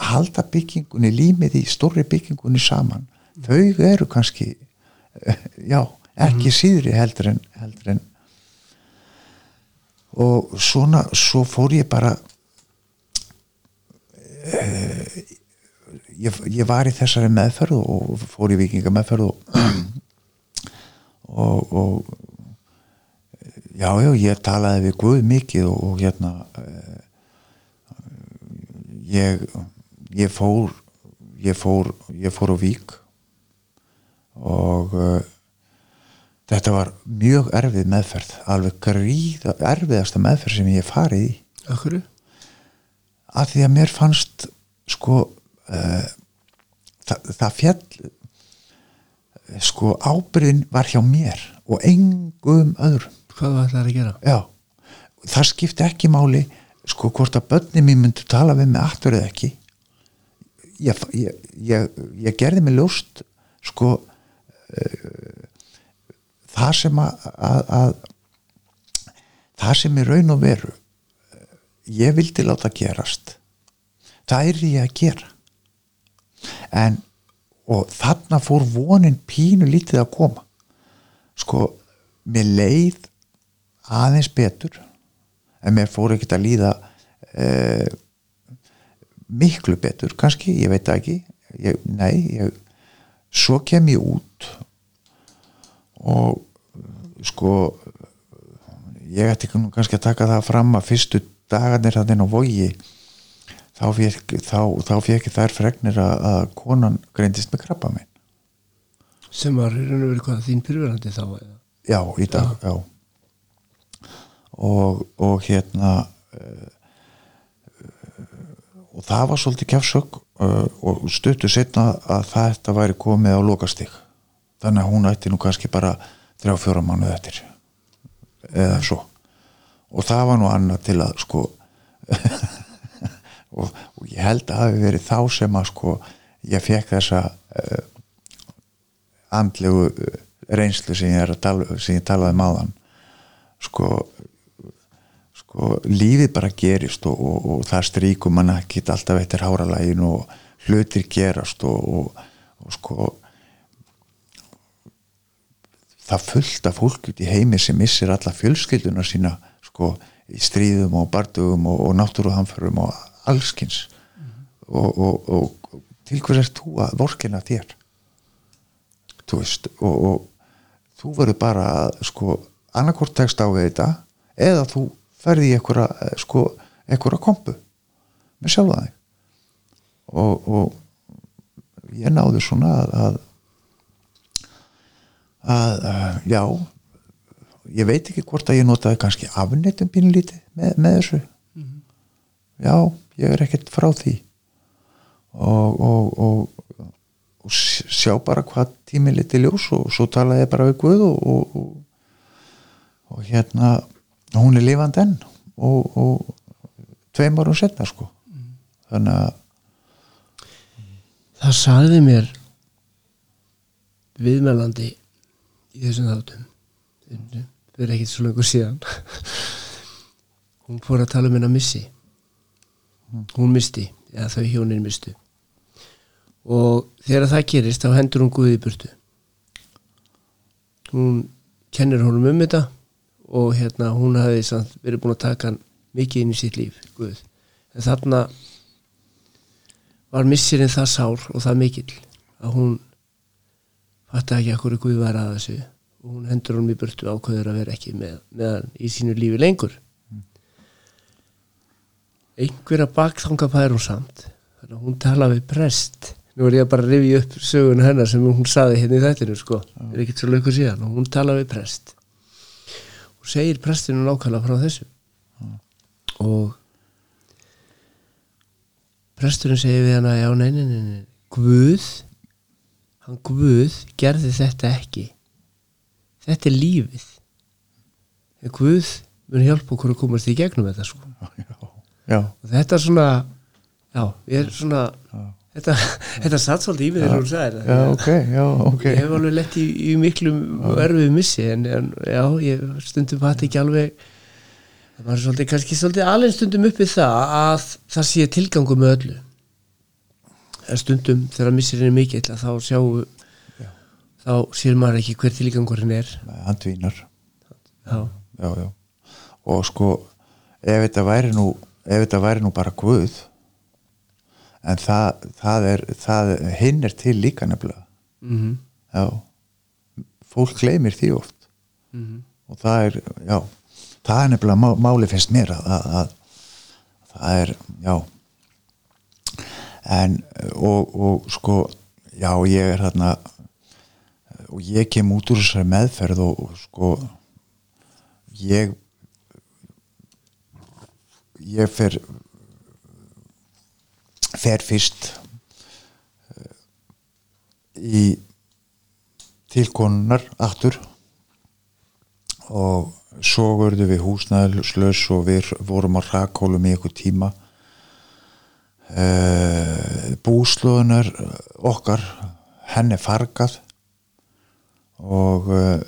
halda byggingunni límið í stórri byggingunni saman þau eru kannski <laughs> já, ekki síðri heldur en, heldur en og svona svo fór ég bara eh, ég, ég var í þessari meðferð og fór í vikinga meðferð og <clears throat> og, og já, já, ég talaði við Guð mikið og, og hérna uh, ég ég fór ég fór, ég fór á Vík og uh, þetta var mjög erfið meðferð alveg gríða, erfiðasta meðferð sem ég farið í Akkur? að því að mér fannst sko uh, það, það fjall sko ábyrðin var hjá mér og engum öðrum. Hvað var það að gera? já, það skipti ekki máli sko hvort að börni mín myndu tala við mig aftur eða ekki. Ég, ég, ég, ég gerði mig ljóst sko uh, það sem að, að, að það sem er raun og veru eh, ég vildi láta gerast það er ég að gera. En og þarna fór vonin pínu lítið að koma. Sko mér leið aðeins betur en mér fór ekkert að líða eh, miklu betur kannski, ég veit ekki. Ég, nei, ég, svo kem ég út og sko ég ætti kannski að taka það fram að fyrstu dagarnir hann inn á vogi þá fekk, þá, þá fekk ég þær fregnir að, að konan greindist með krabba minn. Sem var í raun og verið hvað þín pyrverandi þá eða? já, í dag, já, Og, og hérna uh, og það var svolítið kjafsök uh, og stuttu setna að þetta væri komið á lokastig. Þannig að hún ætti nú kannski bara þrjá fjóra mánuð eftir eða svo. Og það var nú annað til að sko <laughs> og, og ég held að hafi verið þá sem að sko ég fekk þessa uh, andlegu uh, reynslu sem ég, tala, sem ég talaði máðan sko sko lífið bara gerist og, og, og það stríkum mann ekki alltaf eittir háralægin og hlutir gerast og, og sko það fullt af fólk út í heimi sem missir alla fjölskylduna sína sko í stríðum og bardugum og náttúruhamförum og allskins og til hvers er þú að vorkina þér? Þú veist og þú verður bara að sko annarkort tekst á þetta eða þú ferði í einhverja sko, einhverja kompu með sjálfa þig. Og, og ég náðu svona að, að að já ég veit ekki hvort að ég notaði kannski afnettum pínlíti með, með þessu. Mm -hmm. já, ég er ekkert frá því. Og, og, og, og sjá bara hvað tími liti ljós og svo talaði ég bara við Guð og hérna hún er lifand enn og, tveim árum setna sko. Mm. þannig að það saði mér viðmælandi í þessum þáttum er ekkit svo langur síðan. <laughs> Hún fór að tala um henn að missi hún misti eða þau hjónin mistu og þegar það gerist þá hendur hún Guði í burtu hún kennir honum um þetta og hérna hún hafi samt verið búin að taka mikið inn í sitt líf Guð. en þarna var missirinn það sár og það mikill að hún fatta ekki að hverju Guð var að þessu og hún hendur hún í burtu ákveður að vera ekki með, með í sínu lífi lengur. Einhverja bakþanga pæður hún samt. Þannig að hún tala við prest. Nú er ég bara að rifja upp sögun hennar sem hún saði hérna í þættinu sko, ja. er ekkert svo lökur síðan. Og hún tala við prest. Og segir prestinu nákvæmlega frá þessu. Mm. og presturinn segir við hana já, nei, nei, nei, nei, Guð hann Guð gerði þetta ekki. Þetta er lífið. En Guð mun hjálpa okkur að komast í gegnum þetta sko. Og þetta er svona já, ég er svona já. Þetta, þetta satt svolítið í mig þegar hún sagði þetta já, okay, já, okay. ég hef alveg lett í, í miklum erfið missi en, en já, ég stundum hætti ekki alveg það var svolítið, kannski svolítið alveg stundum uppið það að það sé tilgangu með öllu. En stundum þegar missirinn er mikill þá sjáu já. þá sér maður ekki hver tilgangurinn er. Hann dvínar og sko ef þetta væri nú ef þetta væri nú bara Guð en það, það er það, hinn er til líka nefnilega mm -hmm. já fólk gleymir því oft mm -hmm. og það er, já það er nefnilega má, máli finnst mér að, að, að það er, já en og, og sko já ég er þarna og ég kem út úr þessari meðferð og, og sko ég ég fer fer fyrst eh, í tilkonunar aftur og svo verðum við húsnæðslaus og við vorum á rakólum í eitthvað tíma. Uh, búslóðunar okkar henni fargað og uh,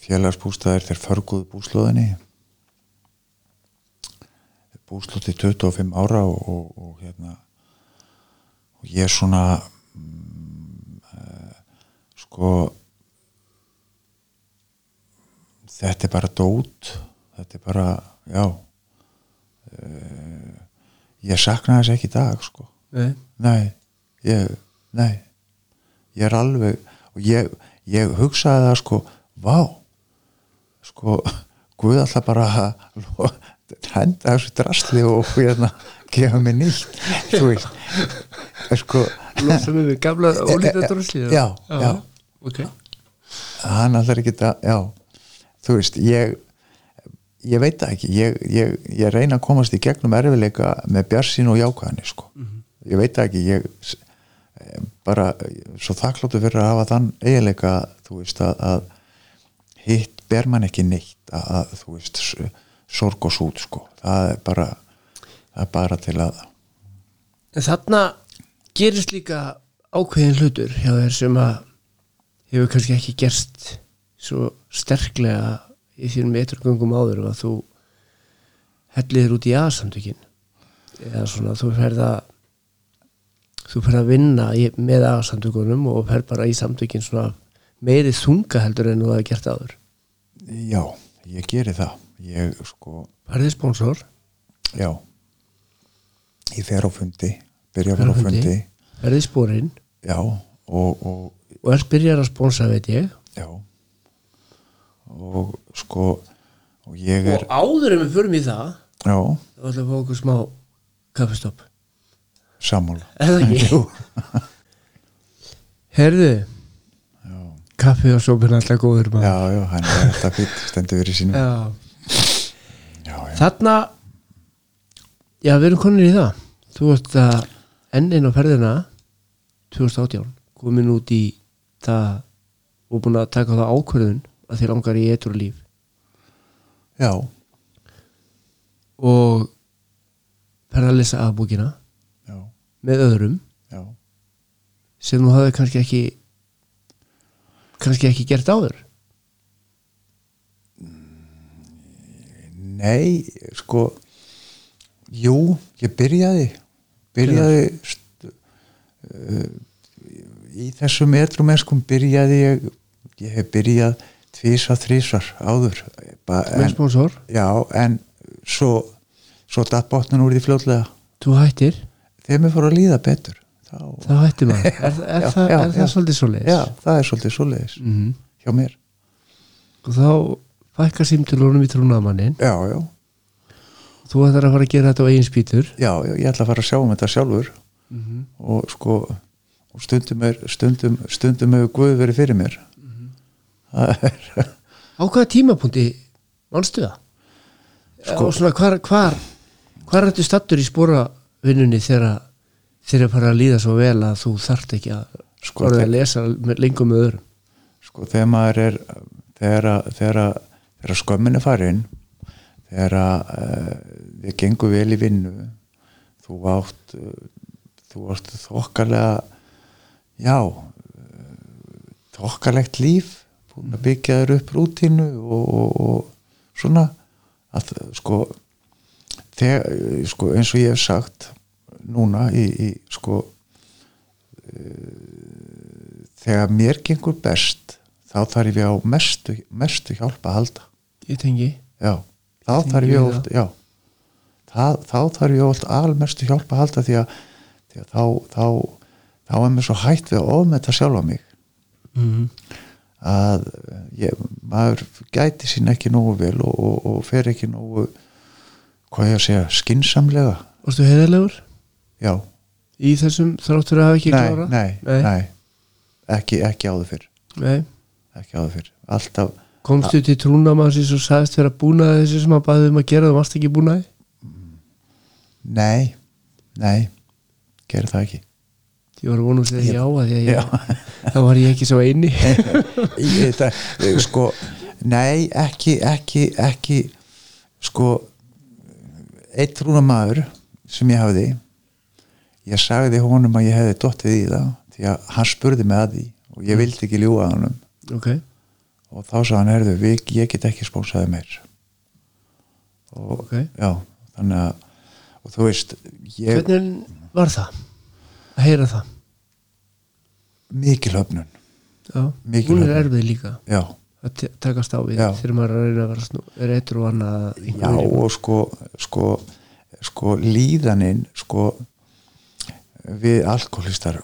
félagsbústæðir þeir förguðu búslóðinni búslóð til 25 ára og, og, og hérna og ég er svona mm, uh, sko þetta er bara dót þetta er bara, já uh, ég sakna þess ekki í dag sko Nei. nei, ég, nei ég er alveg og ég, ég hugsaði það sko vá sko, Guð alltaf bara <laughs> henda þessu drasli og hérna gefa mér nýtt þú veist. Sko, mig við gamla ólítið drosli já, já ok. Hann allar ekki að, já. Þú veist, ég ég veit það ekki, ég, ég, ég reyna að komast í gegnum erfileika með bjarsín og jákvæðinni sko. Ég veit það ekki, ég eh, bara svo þakkláttu fyrir að hafa þann eiginleika, þú veist að, að hitt ber mann ekki neitt að, að þú veist sorg og sút sko, það er bara það er bara til að En þarna gerist líka ákveðin hlutur hjá þér sem að hefur kannski ekki gerst svo sterklega í þínum eiturgöngum áður að þú helliðir út í aðsamtökin eða svona þú ferð að þú ferð að vinna í, með aðsamtökunum og ferð bara í samtökin svona meiri þunga heldur en þú hafa gert áður. Já, ég geri það ég sko, Farðið sponsor, já. Ég fer á fundi byrja að fara á fundi. ferðið spórin já, og, og og er byrjar að sponsa veit ég? Já. Og sko og ég er, og áður en við förum í það já, þá ætlum við að fá okkur smá kaffistopp. Sammála. Er það ekki? <laughs> Jú, Herðu, kaffi og sópin alltaf góður maður. já, já, hann er alltaf stendur fyrir sínu já, Já. já, Þarna Já, við erum konir í það. Þú ert að enn inn á ferðina 2018 komin út í það og búin að taka það ákvörðun að þér langar í eitur líf já, og ferða að lesa af búkina já, með öðrum já. sem þú hafði kannski ekki kannski ekki gert áður nei, sko jú, ég byrjaði byrjaði st, uh, í þessum metrumenskum byrjaði ég ég hef byrjað tvísvar, þrísvar áður með sponsor, já, en svo svo datt botnun úr því fljótlega. Þú hættir? Þegar mér fór að líða betur þá, þá hættir maður. <laughs> Er, er, er, Já, það, já, er það já. svolítið svo já, það er svolítið svoleiðis mm hjá mér, og þá fækkar símtölunum í trúnaðmannin já, já. Þú ætlar að fara að gera þetta á eigin spýtur? Já, já, ég ætla að fara að sjá um þetta sjálfur. Og sko og stundum er, stundum, stundum hefur Guð verið fyrir mér. Það er á hvaða tímapunkti mannstu það? Sko- og svona hvar hvar, hvar ertu stattur í spóravinnunni þegar þegar fara að líða svo vel að þú þarft ekki að Sko, þe- að lesa lengur með öðrum? sko þegar maður er þegar, að- þegar, skömmin er farin þegar uh, við gengum vel í vinnu. Þú átt uh, þú átt þokkalega já uh, þokkalegt líf búin að byggja þér upp rútínu og, og, og svona að sko, þegar, sko eins og ég hef sagt núna í, í sko þegar mér gengur best þá þarf ég á mestu, mestu hjálpa að halda ég tengi. Já, þá þarf ég oft já, það, þá þarf ég oft almestu hjálpa að halda því að, því að þá, þá, þá er mér svo hætt við að ofmeta sjálfa mig. Mm að ég, maður gæti sín ekki nógu vel og, og, og fer ekki nógu hvað ég að segja, skinsamlega Varstu heiðarlegur? Já, í þessum þráttur að hafa ekki nei, klára? nei, Nei. nei. Ekki, ekki áður fyrr. Nei. ekki áður fyrr, alltaf Komstu til trúnamannsins og sagðist vera búnaði þessi sem hann baði um að gera, þú varst ekki búnaði? nei, nei gerir það ekki. Ég var að vona að segja Ég- já að að Já. ég, þá var ég ekki svo eini. <laughs> Ég- það, sko nei, ekki, ekki, ekki sko eitt trúnamaður sem ég hafði ég sagði honum að ég hefði dottið í það því að hann spurði mig að því og ég vildi ekki ljúga að honum. Ok, og þá sagði hann, herðu, ég get ekki spónsaði meir og ok já, þannig að og þú veist, ég Hvernig var það? Að heyra það? mikil höfnun Mikil hún er höfnun. erfið líka já, að te- takast á við Já. þegar maður er að reyna að vera snú, er eittur og annað að já einhverju- og sko sko, sko líðaninn sko við alkoholistar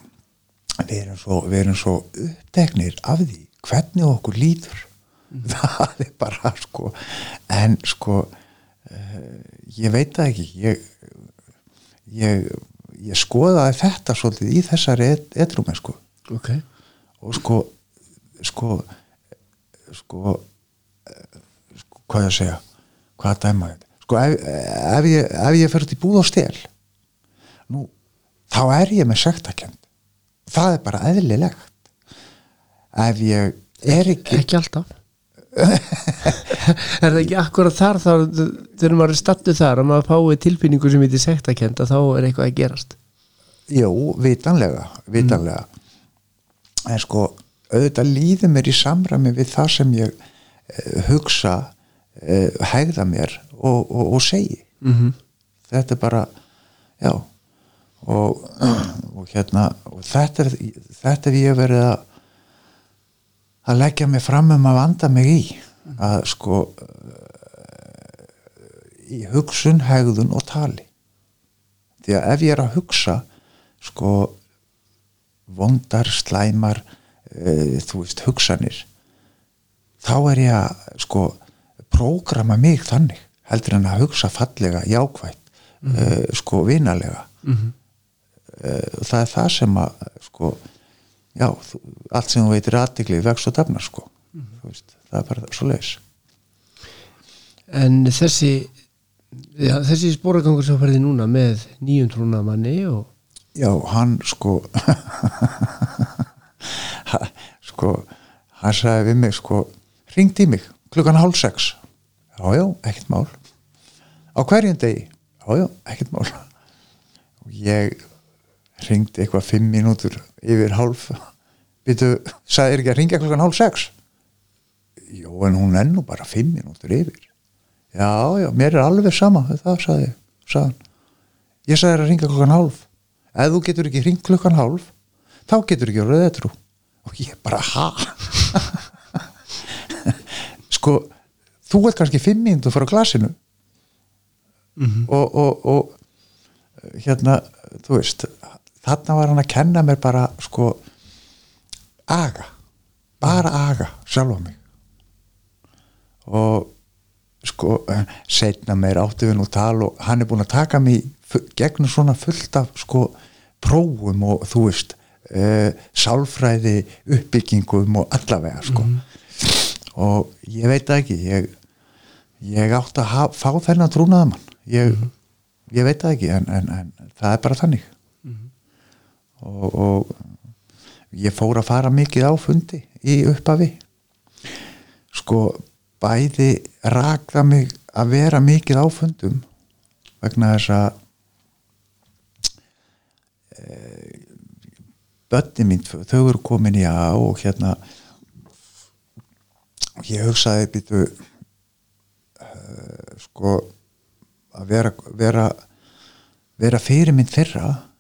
við erum svo, við erum svo uppteknir af því hvernig okkur líður. <laughs> Það er bara sko en sko uh, ég veit það ekki. Ég, ég, ég skoðaði þetta svolítið í þessari etrumen sko. Ok, og sko sko sko, eh, sko hvað ég segja? Hvað að dæma þetta sko ef, ef ég, ég út í búð og stel nú þá er ég með sektakend það er bara eðlilegt ef ég er ekki ekki alltaf. <laughs> Er það ekki akkurat þar þá þegar maður er stattu þar að maður fái tilfinningu sem heitir sektakenda þá er eitthvað að gerast? Jú, vitanlega, vitanlega. En sko auðvitað líður mér í samræmi við það sem ég uh, hugsa uh, hægða mér og, og, og segi. Mm -hmm. þetta er bara já og, <clears throat> og hérna og þetta, þetta er ég verið að að leggja mig fram um að vanda mig í. Að sko í hugsun, hegðun og tali. Því að ef ég er að hugsa sko vondar, slæmar uh, þú veist, hugsanir þá er ég að sko prógrama mig þannig heldur en að hugsa fallega, jákvætt uh, sko vinalega. Mhm. uh, og það er það sem að sko já, þú, allt sem þú veitir aðtikli vext og dafnar sko. Þú veist, það er bara svo leis En þessi já, þessi spóragangur sem færði núna með nýjum trúnamanni og já, hann sko <laughs> ha- sko hann sagði við mig sko ringdi mig klukkan hálf sex. Já, já, ekkert mál. Á hverjum degi, já, já, ekkert mál. <laughs> Og ég ringdi eitthvað fimm mínútur yfir hálf. Býtu, sagði er ekki að ringja klukkan hálf sex? Jú, en hún er nú bara fimm mínútur yfir. Já, já, mér er alveg sama það sagði, sagði ég sagði þér að ringja klukkan hálf. Ef þú getur ekki ringt klukkan hálf þá getur ekki orðið etru og ég bara ha? <laughs> Sko þú ert kannski fimm mínútur frá glasinu. Og, og, og hérna þú veist þarna var hann að kenna mér bara sko aga. Bara aga sjálf á mig. Og sko setna meir áttu við nú tal og hann er búin að taka mig fu- gegnum svona fullt af sko prófum og þú veist uh, sálfræði uppbyggingum og allavega sko. Og ég veit ekki ég, ég átt að fá þennan trúnaðamann ég, ég veit ekki en, en, en það er bara þannig og, og ég fór að fara mikið á fundi í upphafi. Sko bæði rakða mig að vera mikið á fundum vegna þess að e, börni mín þau eru komin í á og hérna ég hugsaði býtu uh, sko að vera vera, vera fyrirmynd þeirra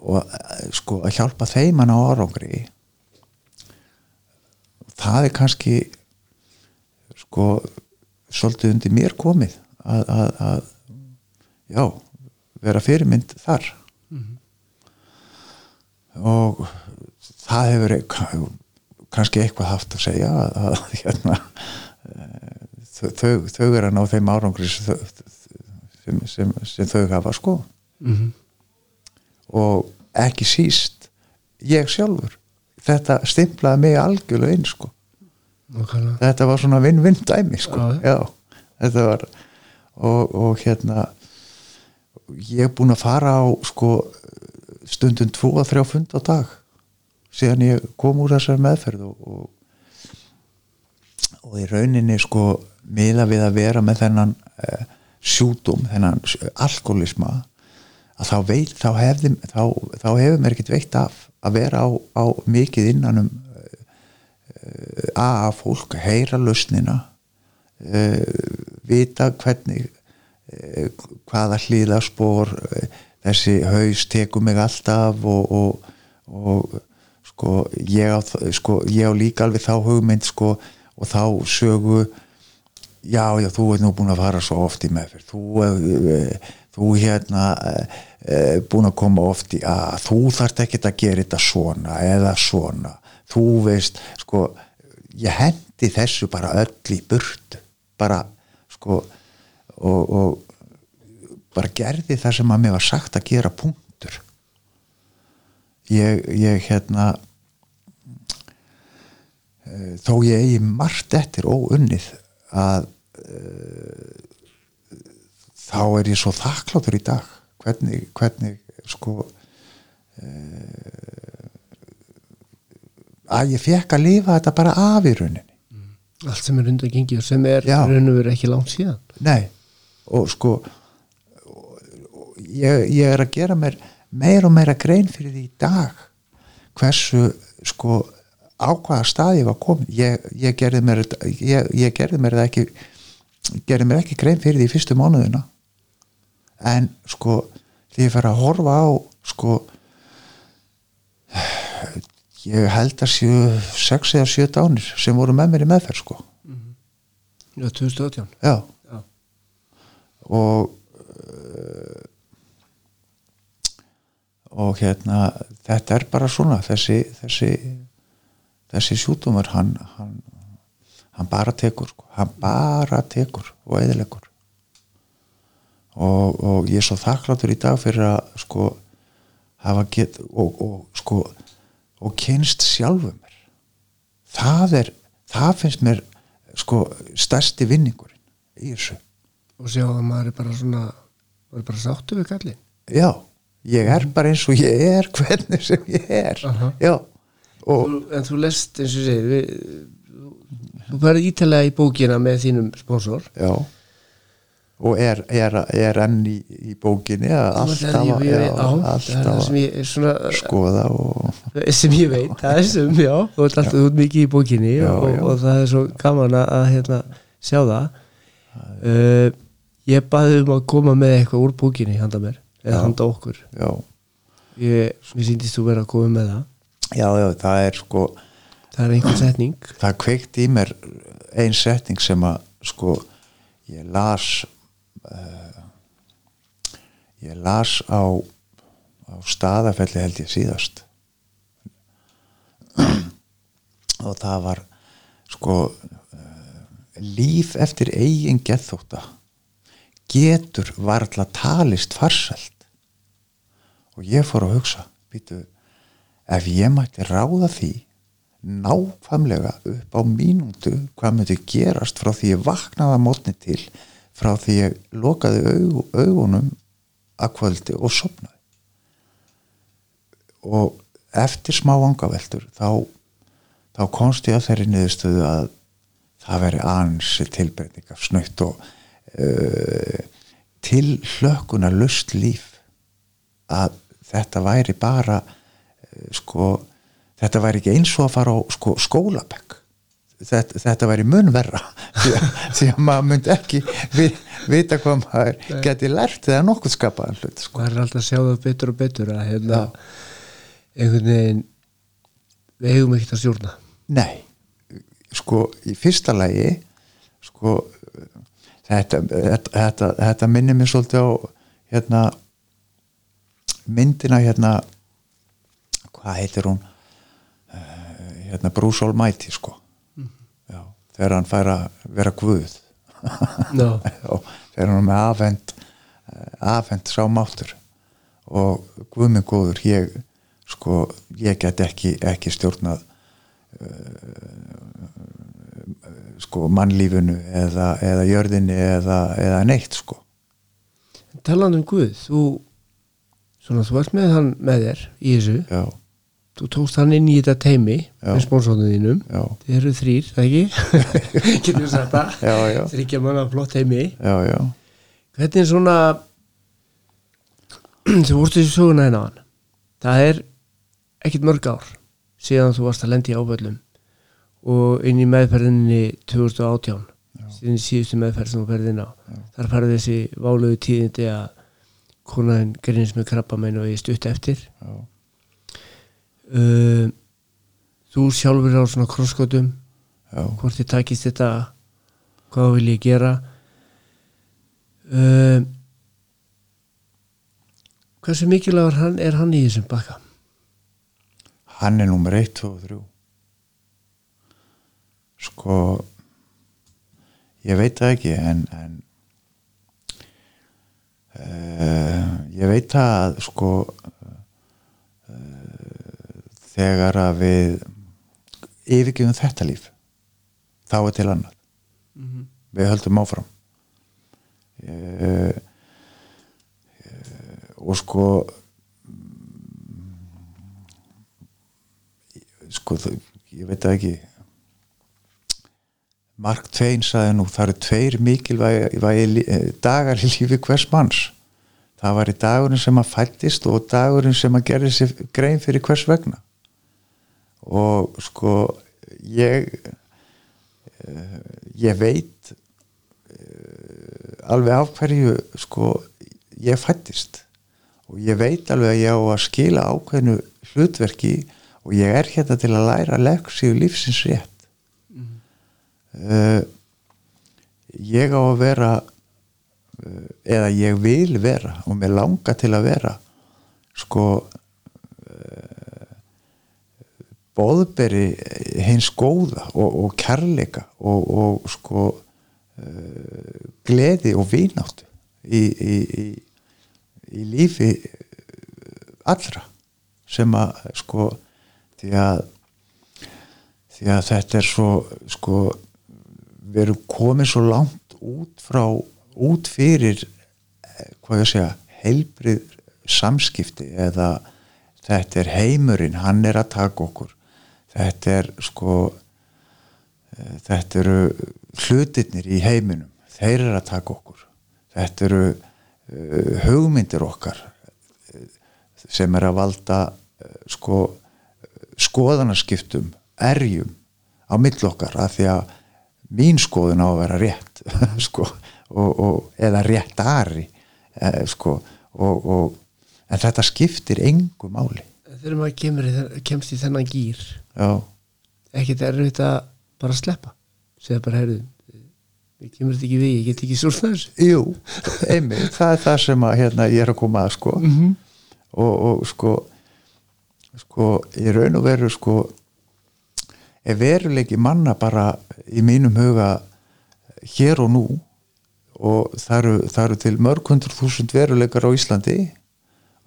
og eh, sko að hjálpa þeim hann á árangri það er kannski sko svolítið undir mér komið að, að, að já, vera fyrirmynd þar. Og það hefur kannski eitthvað haft að segja að, að <laughs> hérna eh, þau, þau, þau er að ná þeim árangri sem, sem, sem, þau hafa sko. Mm og ekki síst ég sjálfur þetta stimplaði mig algjörlega inn sko Nákvæmlega. þetta var svona vinn-vinn dæmi sko. Já, þetta var og, og hérna ég er búin að fara á sko, stundum 2-3 fund á dag síðan ég kom úr þessar meðferð og, og, og í rauninni sko miða við að vera með þennan uh, sjúdum, þennan alkoholisma að þá veit, þá hefði þá, þá hefur mér ekkert veitt af að vera á, á mikið innan um AA fólk, heyra lausnina uh, vita hvernig uh, hvaða hlýðaspor uh, þessi haus tekur mig alltaf og, og, og sko ég á, sko ég á líka alveg þá hugmynd sko og þá sögu já, já, þú ert nú búin að fara svo oft í meðferð þú, uh, þú hérna uh, búin að koma oft í að þú þarft ekkert að gera þetta svona eða svona. Þú veist, sko ég hendi þessu bara öll í burtu. Bara, sko og, og bara gerði það sem að mér var sagt að gera punktur. Ég, ég hérna eh, þó ég eigi margt eftir óunnið að uh, þá er ég svo þakkláttur í dag. Hvernig, hvernig sko uh, að ég fekk að lifa þetta bara af í rauninni. Allt sem er undan gengið og sem er Já. raun og veru ekki langt síðan. Nei og sko og, og ég, ég er að gera mér meir og meira grein fyrir því í dag hversu sko á hvaða stað ég var komin. Ég, ég gerði mér ég, ég gerði mér það ekki gerði mér ekki grein fyrir því í fyrstu mánuðina en sko því ég fer að horfa á sko ég held að séu 6 eða 7 dánir sem voru með mér í meðferð sko. Já, 2018 já. Já. og og hérna þetta er bara svona þessi þessi, þessi sjútumur hann, hann, hann bara tekur sko. hann bara tekur og eðilegur og, og ég er svo þakkláttur í dag fyrir að sko hafa get og, og sko og kynst sjálfum mér. Það er, það finnst mér sko stærsti vinningurinn í þessu. Og sjá að maður er bara svona maður er bara sáttu við kallin já, ég er bara eins og ég er <laughs> hvernig sem ég er. Aha. já, og Þú- en þú lest eins og segir við, þú verður ítalega í bókina með þínum sponsor. Já og er, er, er enn í, í bókinni að alltaf, ég- já, það alltaf er svona að skoða og sem ég veit, það er sem, já. Þú ert alltaf út mikið í bókinni Já, og, já. og það er svo gaman að, að hérna, sjá það. Uh, ég baði um að koma með eitthvað úr bókinni handa mér, eða handa okkur. Ég, mér síndist þú vera að koma með það. Já, já, það er sko það er einhver setning. Það kveikt í mér ein setning sem að sko ég las uh, ég las á á staðafelli held ég síðast. <clears throat> Og það var sko uh, líf eftir eigin geðþótta getur varla talist farsælt. Og ég fór að hugsa býtu, ef ég mætti ráða því nákvæmlega upp á mínútu hvað myndi gerast frá því ég vaknaði að mótni til frá því ég lokaði aug, augunum að kvöldi og sopnaði og eftir smá vangaveltur þá, þá komst ég að þeirri niðurstöðu að það veri ansi tilbreyting af snöytt og uh, til hlökkuna lust líf að þetta væri bara uh, sko þetta væri ekki eins og að fara á sko, skólabekk þetta, þetta væri munverra <laughs> því, að- því að maður myndi ekki vi, vita hvað maður geti lært eða nokkuð skapaðan hlut sko. það er alltaf að sjá það betur og betur að hérna, einhvern veginn við eigum ekkert að stjórna. Nei, sko í fyrsta lagi sko þetta, þetta, þetta, þetta minnir mér svolítið á hérna myndina hérna hvað heitir hún? Uh, hérna Bruce Almighty sko þegar hann fær að vera guð. No. <laughs> Já, þegar hann er með afhend afhend sá máttur og guð minn góður ég sko, ég get ekki ekki stjórnað uh, sko mannlífunu eða, eða jörðinni eða, eða neitt sko. Taland um Guð þú, svona, þú ert með hann með þér í þessu. Já, þú tókst hann inn í þetta teimi Já. með spónsónu þínum. Þið eru þrýr, það ekki? <laughs> getur við sagt það? Þryggja manna flott teimi já, já. hvernig er svona <clears throat> þú vorstu þessu söguna hérna á hann það er ekkit mörg ár síðan þú varst að lendi áböllum og inn í meðferðinni 2018 síðan síðustu meðferð sem þú ferði inn á. Þar færði þessi válögu tíðindi að konaðin grins með krabba meina og ég stutt eftir. Já. Uh, þú sjálfur á svona krosskotum hvort þið takist þetta hvað vil ég gera? Uh, hversu mikilvægur hann, er hann í þessum bakka? Hann er nummer 1, 2 og 3 sko ég veit það ekki en, en uh, ég veit það að sko þegar að við yfirgjöfum þetta líf þá er til annað. Við höldum áfram. Uh, og sko sko þau- ég veit það ekki. Mark Twain sagði nú það eru tveir mikilvægi eh, dagar í lífi hvers manns. Það var í dagurinn sem að fættist og dagurinn sem að gerði sér grein fyrir hvers vegna og sko ég eh, ég veit eh, alveg af hverju sko ég fættist og ég veit alveg að ég á að skila ákveðnu hlutverki og ég er hérna til að læra leksíu lífsins rétt. Uh, ég á að vera uh, eða ég vil vera og mér langa til að vera sko uh, boðberi hins góða og, og kærleika og, og sko uh, gleði og vináttu í, í, í, í lífi allra sem að sko því að því að þetta er svo sko við erum komið svo langt út frá út fyrir eh, hvað ég segja heilbrið samskipti eða þetta er heimurinn, hann er að taka okkur þetta er sko eh, þetta eru hlutirnir í heiminum. Þeir eru að taka okkur. Þetta eru uh, hugmyndir okkar eh, sem er að valda uh, sko skoðanaskiptum, erjum á mill okkar af því að mín skoðun á að vera rétt <laughs> sko, og, og, eða réttari eh, sko, og, og, en þetta skiptir engu máli. Þegar maður kemur, kemst í þennan gýr já, ekkert erfitt að bara sleppa. Segja bara heyrðu ég kemur þetta ekki við, ég get ekki súrna þessu. Jú, einmitt. Það er það sem að, hérna, ég er að koma að sko. -hmm. og, og sko sko, í raun og veru sko er veruleiki manna bara í mínum huga hér og nú og það eru, það eru til mörg hundru þúsund veruleikar á Íslandi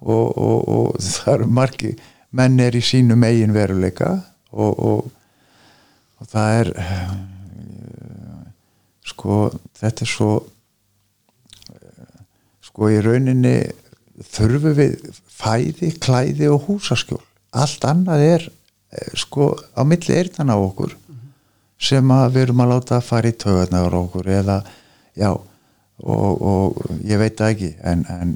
og, og, og það eru margi menn er í sínum eigin veruleika og, og, og það er eh, sko þetta er svo eh, sko í rauninni þurfum við fæði, klæði og húsaskjól. Allt annað er eh, sko á milli eyrðan á okkur sem að við erum að láta að fara í tögarnar okkur eða já og, og ég veit það ekki en, en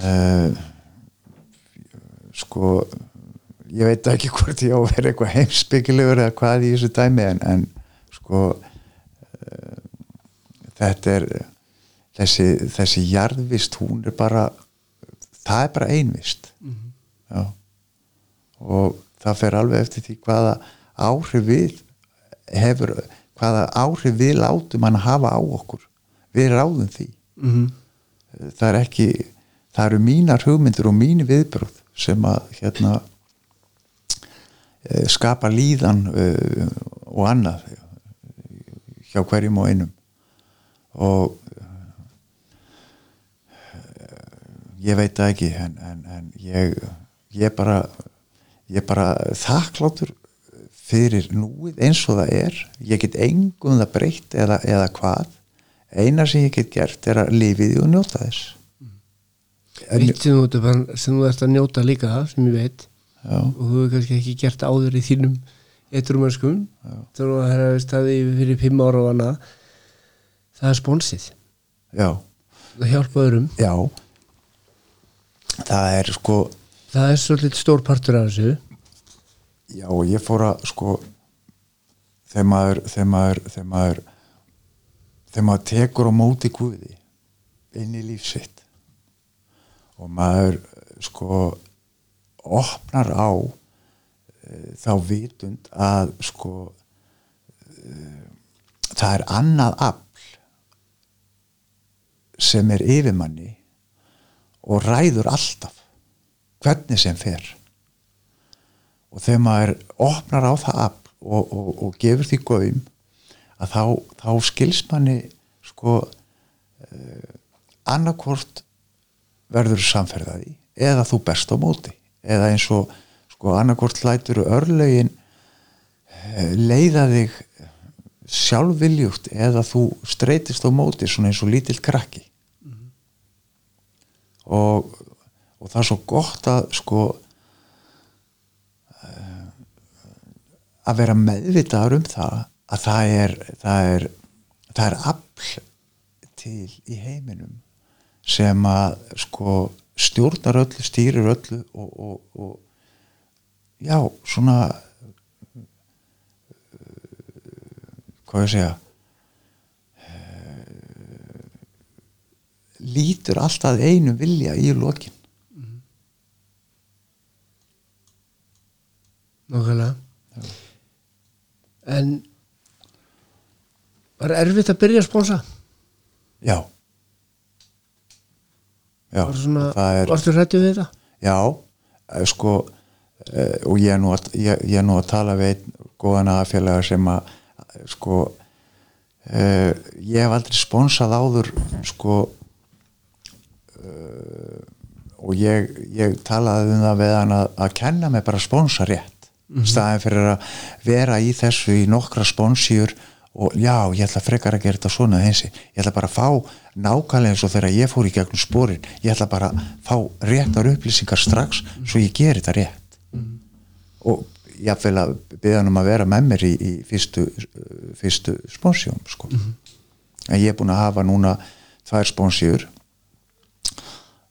uh, sko ég veit ekki <laughs> hvort ég á að vera eitthvað heimsbyggilegur eða hvað í þessu dæmi en, en sko uh, þetta er þessi, þessi jarðvist hún er bara það er bara einvist. Já. Og það fer alveg eftir því hvaða áhrif við hefur, hvaða áhrif við látum hann að hafa á okkur. Við ráðum því. Mm það er ekki það eru mínar hugmyndir og mín viðbröð sem að hérna skapa líðan uh, og annað hjá hverjum og einum. Og uh, ég veit það ekki en, en, en ég ég bara ég bara þakkláttur fyrir núið eins og það er. Ég get engum það breytt eða, eða hvað. Eina sem ég get gert er að lifi því og njóta þess. Eitt sem þú ert að njóta líka sem ég veit já, og þú hefur kannski ekki gert áður í þínum eitrumennskum þá er það hefur staðið fyrir fimm ára og annað. Það er sponsið. Já, það hjálpa öðrum. Já. Það er sko það er svolítið stór partur af þessu. Já, og ég fór að sko þegar maður þegar maður, þegar maður þegar maður tekur á móti Guði inn í lífsitt og maður sko opnar á e, þá vitund að sko e, það er annað afl sem er yfirmanni og ræður alltaf hvernig sem fer. Og þegar maður opnar á það afl og, og, og gefur því gaum að þá, þá skils manni sko uh, annarkvort verður samferðaði eða þú best á móti eða eins og sko annarkvort lætur örlögin uh, leiða þig sjálfviljugt eða þú streytist á móti svona eins og lítill krakki. Og, og það er svo gott að sko að vera meðvitaður um það að það er það er, það er afl til í heiminum sem að sko stjórnar öllu, stýrir öllu og, og, og já, svona hvað ég segja? Eh, lítur alltaf einu vilja í lokin. Nákvæmlega. En var erfitt að byrja að sponsa? já já, Var svona, það Varstu hrættu við þetta? Já, eh, sko eh, og ég er nú að, ég, ég er nú að tala við einn góðan aðfélaga sem að eh, sko uh, ég hef aldrei sponsað áður sko uh, og ég, ég talaði um það við hann að, að kenna mig bara sponsa rétt staðin fyrir að vera í þessu í nokkra sponsjur og já, ég ætla frekar að gera þetta svona hinsi, ég ætla bara að fá nákvæmlega eins og þegar ég fór í gegnum spórin ég ætla bara að fá réttar upplýsingar strax svo ég ger þetta rétt. Og ég vil að byggja hann um að vera með mér í, í fyrstu, fyrstu sponsjum sko. en ég er búin að hafa núna tvær sponsjur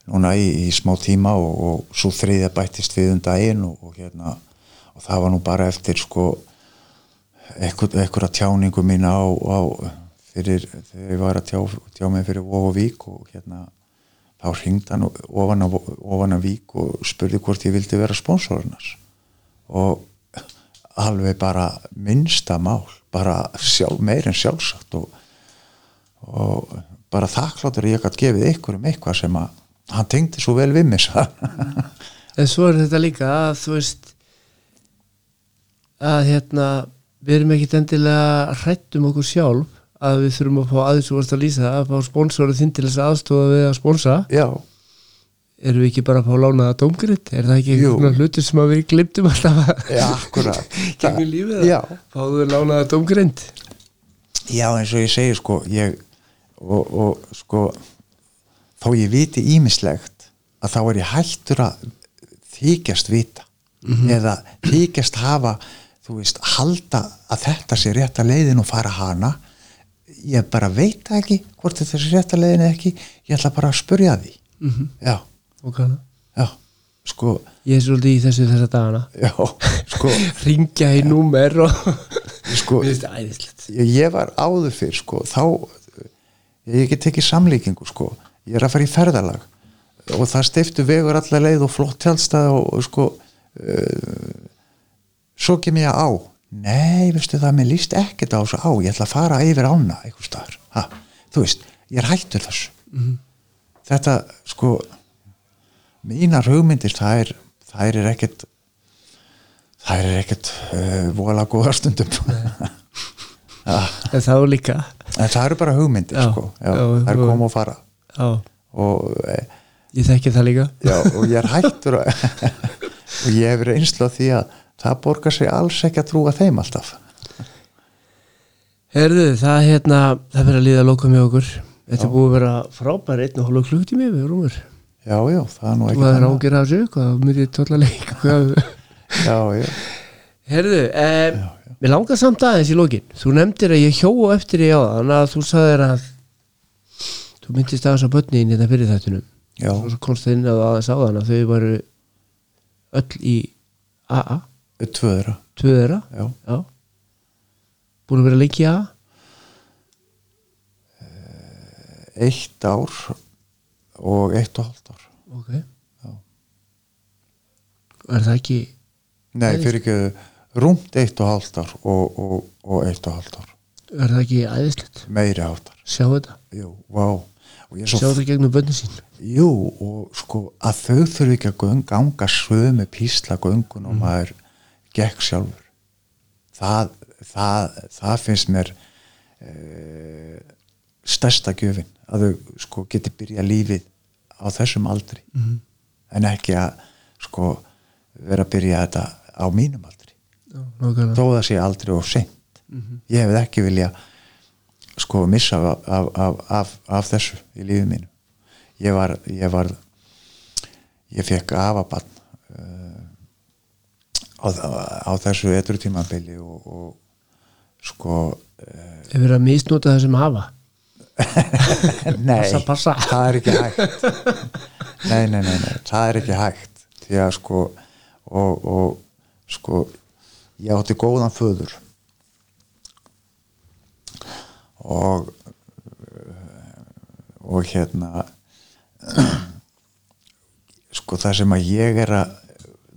núna í, í smá tíma og, og svo þriðja bættist við um daginn og, og hérna og það var nú bara eftir sko einhverja tjáningu mín á, á fyrir, þegar ég var að tjá, tjá mig fyrir og Vík og hérna þá hringd hann ofan að, ofan að Vík og spurði hvort ég vildi vera sponsornars og alveg bara minnsta mál bara sjálf, meir en sjálfsagt og, og bara þakkláttur að ég gætt gefið ykkur um eitthvað sem að hann tengdi svo vel við mig. En svo er þetta líka að þú veist að hérna við erum ekkit endilega hrættum okkur sjálf að við þurfum að fá aðeins og varst að lýsa að fá sponsorið þinn til þess að aðstofa við að sponsa. Já, erum við ekki bara að fá lánaða dómgritt er það ekki einhvern hlutur sem við glimtum alltaf að já, akkurat. <laughs> Gegnum lífið já, að fáðu lánaða dómgrind já, eins og ég segi sko ég, og, og sko þó ég viti ímislegt að þá er ég hættur að þykjast vita eða þykjast hafa þú veist, halda að þetta sé rétta leiðin og fara hana. Ég bara veit ekki hvort þetta sé rétta leiðin eða ekki. Ég ætla bara að spurja því. Mhm. já, og kannan já, sko. Ég er svolítið í þessu þessa dagana. Já, sko, <laughs> ringja í númer og sko ég, var áður fyrr sko, þá ég get tekið samlíkingu sko. Ég er að fara í ferðalag og það stiftu vegur allar leið og flott tjálstað og, og sko uh, svo kem ég á. Nei, veistu það, mér líst ekkert á þessu á. Ég ætla að fara yfir ána einhvers staðar. Ha, þú veist, ég er hættur þessu. Þetta sko mínar hugmyndir það er, það er ekkert það er ekkert uh, vola góða stundum. <laughs> En þá líka. En það eru bara hugmyndir Já, sko. já, já, það er koma og fara. Og, eh, ég þekki það líka. Já, og ég er hættur <laughs> og ég hef reynslu á því að það borgar sig alls ekki að trúa þeim alltaf. Herðu, það hérna, það verður að líða að loka með okkur. Þetta búið að vera frábær einn og hálfa klukkutími við rúmur já, já, það er nú Þú ekki var annað. ágjör af þessu, hvað myndið tóla leik já, já, Herðu, eh, mér langar samt aðeins í lokin. Þú nefndir að ég hjó á eftir í á þannig að þú sagðir að þú myndist aðeins á börnin þetta fyrir þættunum já, og svo komst það inn að aðeins á þannig að þau varu öll í AA, tvö þeirra. Tvö þeirra? Já, Já. Búin að vera lengi í AA eitt ár og eitt og halvt ár. Ok. Er það ekki nei, fyrir ekki rúmt eitt og halvt ár og, og, og eitt og halvt ár. Er það ekki æðislegt? meiri áttar Sjá þetta. Jú, vá. Sjá þetta gegnum bönni sín. Jú, og sko að þau þurfi ekki að ganga sömu písla göngun og maður gekk sjálfur. Það, það, það finnst mér e, stærsta gjöfin að þau sko geti byrja lífið á þessum aldri. Mhm. en ekki að sko vera að byrja þetta á mínum aldri. Já, þó það sé aldrei of seint. Ég hefði ekki vilja sko missa af, af, af, af, þessu í lífið mínu. Ég var ég, var, ég fekk afabann uh, á, á þessu etru tímabili og, og sko uh, Er verið að misnota það sem hafa? <laughs> Nei, Passa, passa. það er ekki hægt. Nei, nei, nei, nei, það er ekki hægt. Því að sko og, og sko ég átti góðan föður. Og og hérna <clears throat> sko það sem að ég er að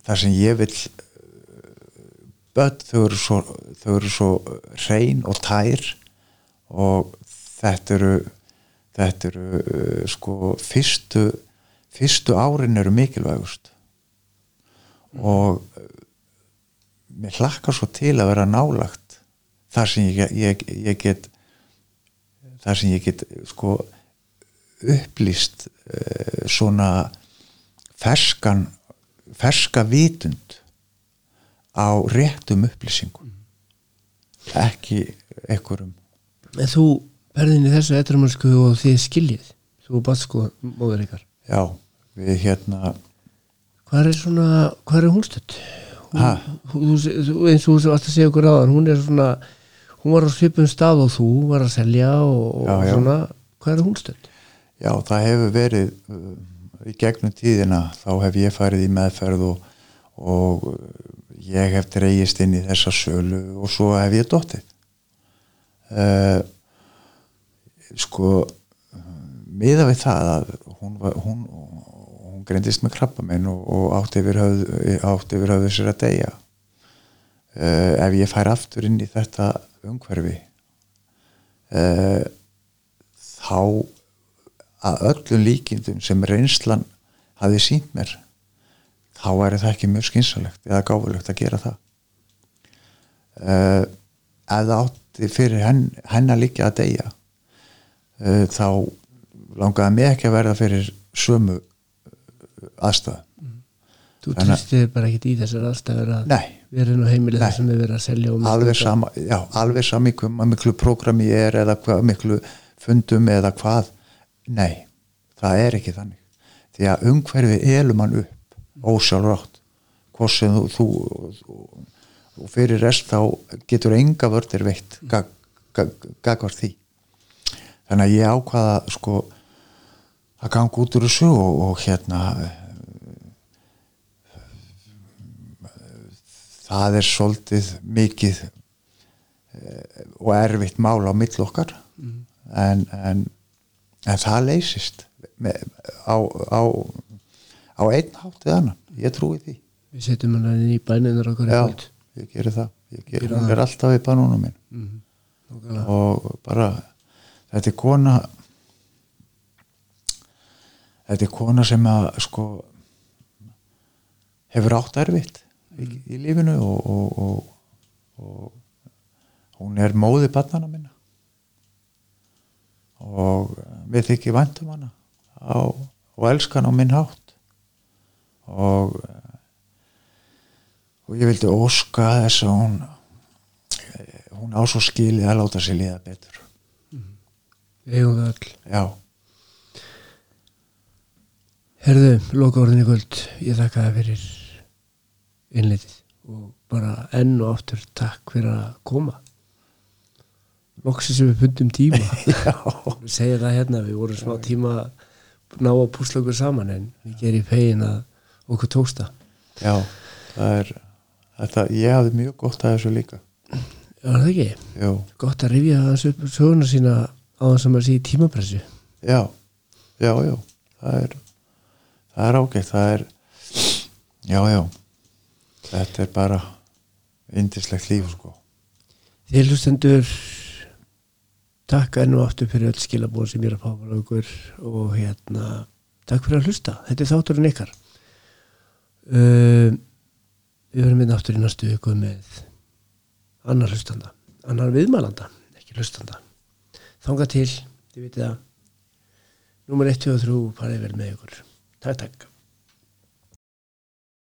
það sem ég vil börn þau eru svo, þau eru svo hrein og tær og þetta eru þetta eru uh, sko fyrstu fyrstu árin eru mikilvægust. Og uh, mér hlakkar svo til að vera nálagt þar sem ég, ég, ég get þar sem ég get sko upplýst uh, svona ferskan ferska vitund á réttum upplýsingum ekki einhverjum En þú verðin í þessu etrumansku og þið skiljið Þú bátt sko móður ykkar já, við hérna Hvað er svona, hvað er hún stödd? Ha? Hún, eins og þú varst að segja okkur áðan hún er svona, hún var á svipum stað og þú var að selja og, og Já, já. svona, hvað er hún stödd? Já, það hefur verið uh, í gegnum tíðina þá hef ég farið í meðferð og, og ég hef dreigist inn í þessa sölu og svo hef ég dottið. Uh, sko uh, miða við það að hún, hún, hún greindist með krabba minn og, og átti yfir höfðu sér að deyja. Uh, ef ég fær aftur inn í þetta umhverfi uh, þá að öllum líkindum sem reynslan hafi sínt mér þá væri það ekki mjög skynsalegt eða gáfulegt að gera það. Uh, ef það átti fyrir henn, hennar líka að deyja uh, þá langaði mig ekki að verða fyrir sömu aðstæð Þú Þannig að- tristir bara ekkit í þessar aðstæður að Nei. vera inn á heimilið Nei. sem er verið að selja og alveg sama, já, alveg sami hvað miklu prógrami ég er eða hvað miklu fundum eða hvað. Nei, það er ekki þannig. Því að umhverfið elur mann upp ósjálfrátt. Hvort sem þú, þú, þú og fyrir rest þá getur enga vördir veitt gag, gag, gagvar því. Þannig að ég ákvaða sko að ganga út úr þessu og, og hérna það er svolítið mikið eh, og erfitt mál á mill okkar. En, en, en það leysist á, á, á einn hátt eða annan, ég trúi því. Við setjum hann inn í bæninar okkur já, kvöld. ég geri það. Ég geri, Gera hún það. er alltaf í banúnum minn Nákvæmlega. og bara þetta er kona þetta er kona sem að sko hefur átt erfitt í, í lífinu og, og, og, og hún er móði barnana minna. Og við þykki væntum hana á, og elskan á minn hátt og og ég vildi óska þess að hún hún á svo skilið að láta sér líða betur. Eigum það öll. Já, Herðu, loka orðin í kvöld. Ég þakka það fyrir innleitið og bara enn og aftur takk fyrir að koma. Loksins við pundum tíma. <laughs> Við segja það hérna, við vorum smá tíma ná að púsla okkur saman en við gerum fegin að okkur tókst það. Já það er þetta, ég hafði mjög gott að þessu líka. Já, það ekki? já, Gott að rifja upp söguna sína á þess að maður sé í tímapressu. Já, já, já. Það er það er ágætt, það er já, já. Þetta er bara indislegt líf sko. Þið hlustendur takk enn og aftur fyrir öll skilabóð sem ég er að fá og hérna takk fyrir að hlusta, þetta er þátturinn ykkar uh, Við verðum við aftur í næstu ykkur með annar hlustanda annar viðmælanda, ekki hlustanda. Þanga til, þið vitið það Númer 1, 2 og 3 farið vel með ykkur. Takk, takk